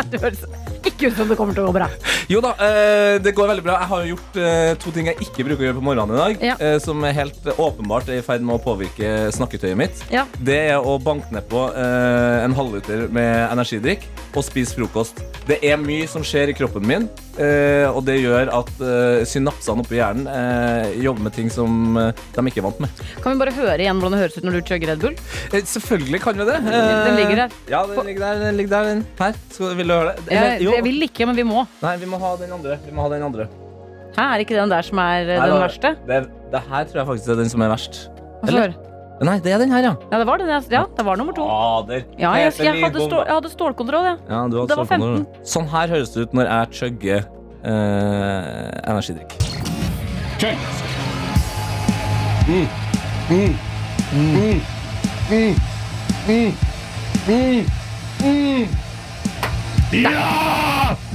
Det høres ikke ut som det kommer til å gå bra. Jo da, eh, det går veldig bra. Jeg har gjort eh, to ting jeg ikke bruker å gjøre på morgenen i dag, Ja. eh, som helt åpenbart er i ferd med å påvirke snakketøyet mitt. Ja. Det er å banke nedpå en halvliter med energidrikk og spise frokost. Det er mye som skjer i kroppen min, eh, og det gjør at eh, synapsene oppi hjernen eh, jobber med ting som de ikke er vant med. Kan vi bare høre igjen hvordan det høres ut når du chugger Red Bull? Eh, selvfølgelig kan vi det. Den ligger der. Ja, den ligger der. Den ligger der den. Her. Skal, vil du høre det? Jeg, Eller, jo. jeg vil ikke, men vi må. Nei, vi må ha den andre. Vi må ha den andre. Hæ, er ikke den der som er Nei, den verste? Det, det her tror jeg faktisk er den som er verst. Hva Eller? Nei, det er den her, ja. Ja, det var den. Ja, det var nummer to. Fader. Ja, jeg, jeg, hadde, stål, jeg hadde stålkontroll, jeg. Ja, du hadde Det var stålkontroll. Sånn her høres det ut når jeg chugger eh, energidrikk. Chug.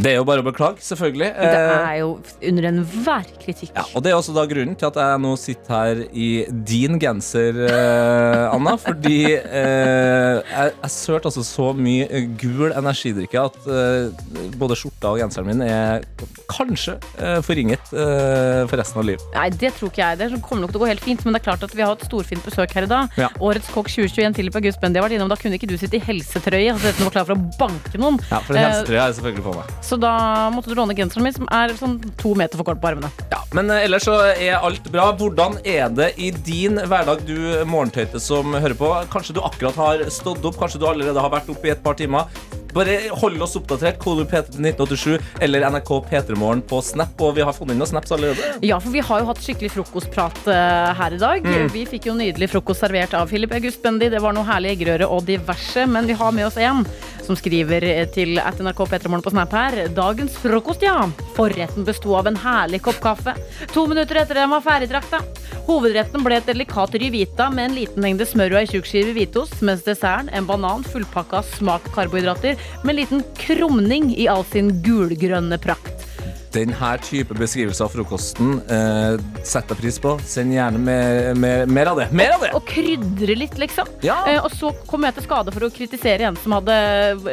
Det er jo bare å beklage, selvfølgelig. Det Eh, er jo under enhver kritikk. ja, og det er også da grunnen til at jeg nå sitter her i din genser, eh, Anna. Fordi eh, jeg, jeg sørte altså så mye eh, gul energidrikke at eh, både skjorta og genseren min er kanskje eh, forringet eh, for resten av livet. Nei, det tror ikke jeg. Det kommer nok til å gå helt fint, men det er klart at vi har hatt storfint besøk her i dag. Ja. Årets kokk 2021, Philip August Bendy har vært innom. Da kunne ikke du sitte i helsetrøye og var klar for å banke noen. Ja, for Eh, helsetrøya er selvfølgelig på meg. Så da måtte du låne genseren min, som er sånn to meter for kort på armene. Ja, Men eh, ellers så er alt bra. Hvordan er det i din hverdag, du morgentøyte som hører på? Kanskje du akkurat har stått opp, kanskje du allerede har vært oppe i et par timer. Bare hold oss oppdatert. Kode P3 til 1987 eller NRK P3morgen på Snap. Og vi har funnet inn noen snaps allerede. Ja, for vi har jo hatt skikkelig frokostprat eh, her i dag. Mm. Vi fikk jo nydelig frokost servert av Philip August Bendy. Det var noe herlig eggerøre og diverse. Men vi har med oss en som skriver eh, til at NRK P3morgen på Snap her. Dagens frokost, ja. Forretten besto av en herlig kopp kaffe. To minutter etter den var ferdigdrakta. Hovedretten ble et delikat ryvita med en liten mengde smør og ei tjukk skive hvitost, mens desserten en banan fullpakka smakkarbohydrater smak karbohydrater med en liten krumning i all sin gulgrønne prakt. Den her type beskrivelse av frokosten eh, setter jeg pris på. Send gjerne mer, mer, mer av det. Mer av det! Og krydre litt, liksom. Ja. Eh, og så kom jeg til skade for å kritisere en som hadde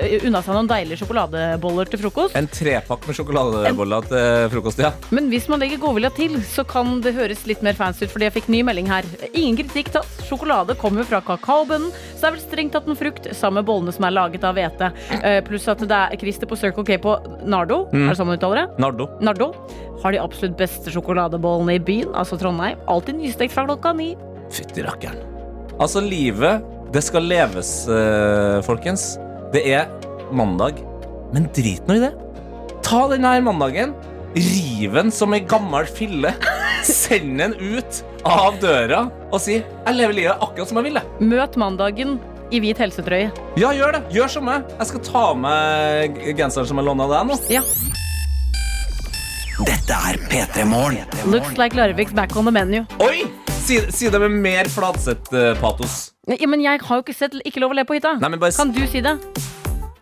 eh, unna seg noen deilige sjokoladeboller til frokost. En trepakk med sjokoladeboller til frokost, ja. Men hvis man legger godvilja til, så kan det høres litt mer fancy ut, fordi jeg fikk ny melding her. Ingen kritikk tatt. Sjokolade kommer fra kakaobønnen, så det er vel strengt tatt en frukt sammen med bollene som er laget av hvete. Eh, pluss at det er Christer på Circle K på Nardo, er det sånn man uttaler det? Nardo. Nardo har de absolutt beste sjokoladebollene i byen, altså Trondheim. Alltid nystekt fra klokka ni. Fytti rakkeren. Altså, livet, det skal leves, eh, folkens. Det er mandag, men drit nå i det. Ta denne her mandagen, riv den som ei gammel fille, send den ut av døra og si 'jeg lever livet akkurat som jeg vil'. Møt mandagen i hvit helsetrøye. Ja, gjør det. Gjør som meg. Jeg skal ta med g- genseren som jeg låna deg nå. Ja. Dette er P3 Morgen. Looks like Larvik's back on the menu. Oi! Si, si det med mer Flatseth-patos. Ja, men jeg har jo ikke sett Ikke lov å le på hytta. Nei, men bare Kan du si det?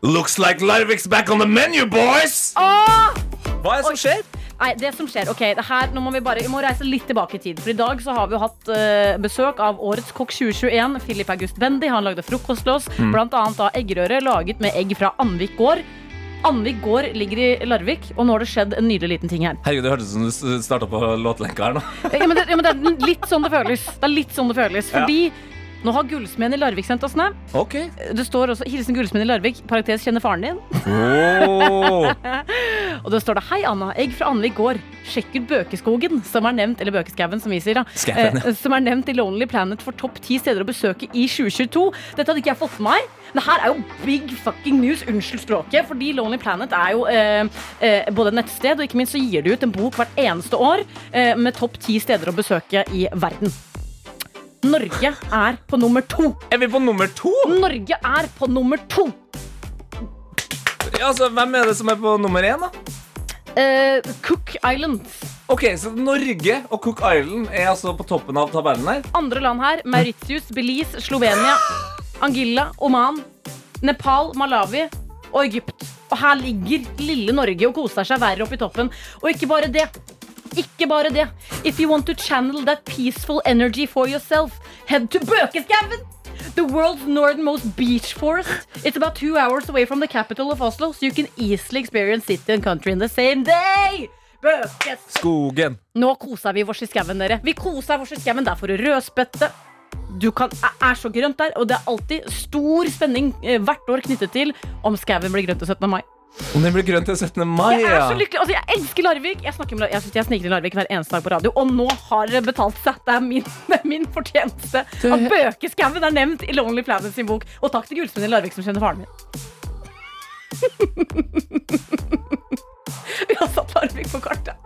Looks like Larvik's back on the menu, boys! Åh! Hva er det som skjer? Nei, det som skjer, ok, det her, nå må vi bare vi må reise litt tilbake i tid. For i dag så har vi jo hatt uh, besøk av årets kokk 2021, Philip August Bendy. Han lagde frokost til oss, Mm. blant annet da eggerøre laget med egg fra Anvik gård. Anvik gård ligger i Larvik, og nå har det skjedd en nydelig liten ting her. Herregud, det hørtes ut som du starta på låtlenka her nå. Ja, men det, ja, men det er litt sånn det føles. Det er litt sånn det føles. Fordi nå har gullsmeden i Larvik sendt oss ned. Ok. Det står også 'Hilsen gullsmeden i Larvik'. Parentes kjenner faren din. Oh. Og det står det 'Hei, Anna. Egg fra Anvik gård. Sjekk ut Bøkeskogen', som er nevnt eller Bøkeskauen, som vi sier. da Skaven, ja. eh, Som er nevnt i Lonely Planet for topp ti steder å besøke i 2022. Dette hadde ikke jeg fått med meg. Det her er jo big fucking news. Unnskyld språket. Fordi Lonely Planet er jo eh, eh, både et nettsted, og ikke minst så gir de ut en bok hvert eneste år eh, med topp ti steder å besøke i verden. Norge er på nummer to. Er vi på nummer to? Norge er på nummer to. Ja, altså, Hvem er det som er på nummer én, da? Eh, Cook Island. Ok, Så Norge og Cook Island er altså på toppen av tabellen her? Andre land her. Mauritius, Belize, Slovenia, Angilla, Oman, Nepal, Malawi og Egypt. Og her ligger lille Norge og koser seg verre oppe i toppen. Og ikke bare det. Ikke bare det. If you want to channel that peaceful energy for yourself, head to Bøkeskauen! The world's northernmost beach forest. It's about two hours away from the capital of Oslo, so you can easily experience city and country in the same day. Bøkes! Skogen. Nå koser vi oss i skauen, dere. Vi koser oss i skauen. Der får du rødspette. Du kan, er så grønt der, og det er alltid stor spenning eh, hvert år knyttet til om skauen blir grønn til 17. mai. Om den blir grønn til 17. mai, Jeg er ja. så lykkelig, altså Jeg elsker Larvik. Jeg, snakker med, jeg, synes jeg sniker til Larvik hver eneste dag på radio, og nå har det betalt seg. Det er min, det er min fortjeneste at Bøkeskauen er nevnt i Lonely Planet sin bok. Og takk til gullsmeden i Larvik som kjenner faren min. Vi har satt Larvik på kartet.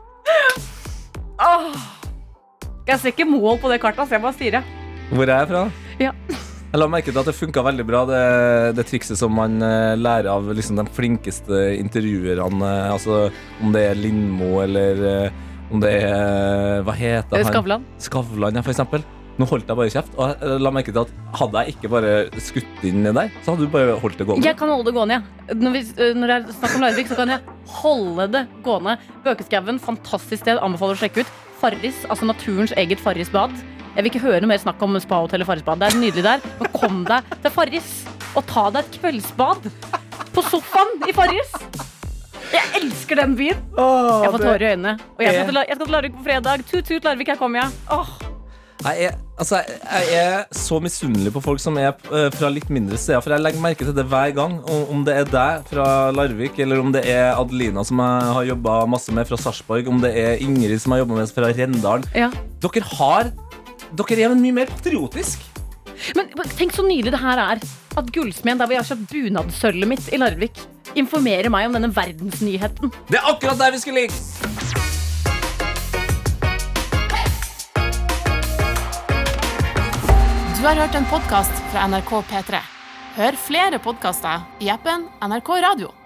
Åh. Jeg ser ikke mål på det kartet, så jeg bare sier det. Hvor er jeg fra? Ja. Jeg la merke til at det funka veldig bra, det, det trikset som man eh, lærer av liksom, de flinkeste intervjuerne. eh, altså om det er Lindmo eller eh, om det er Hva heter han? Skavlan. Skavlan, ja, for eksempel. Nå holdt jeg bare kjeft. Og jeg la merke til at hadde jeg ikke bare skutt inn der, så hadde du bare holdt det gående. Jeg kan holde det gående, jeg. Når, vi, når det er snakk om Larvik, så kan jeg holde det gående. Bøkeskauen, fantastisk sted. Anbefaler å sjekke ut. Farris, altså naturens eget Farrisbad. Jeg vil ikke høre noe mer snakk om spahotellet Farrisbad. Det er nydelig der. Men kom deg til Farris og ta deg et kveldsbad på sofaen i Farris. Jeg elsker den byen. Jeg får tårer i øynene. Og jeg skal til, jeg skal til Larvik på fredag. Tut-tut, Larvik, her kommer jeg. Åh. Jeg er, altså, jeg jeg er så misunnelig på folk som er eh, fra litt mindre steder. For jeg legger merke til det hver gang. Om, om det er deg fra Larvik, eller om det er Adelina som jeg har jobba masse med fra Sarpsborg, om det er Ingrid som har jobba med fra Rendalen. Ja. Dere har Dere er mye mer patriotisk. Men tenk så nydelig det her er. At gullsmeden der hvor jeg har kjøpt bunadsølvet mitt i Larvik, informerer meg om denne verdensnyheten. Det er akkurat der vi skulle ligge! Du har hørt en podkast fra NRK P3. Hør flere podkaster i appen NRK Radio.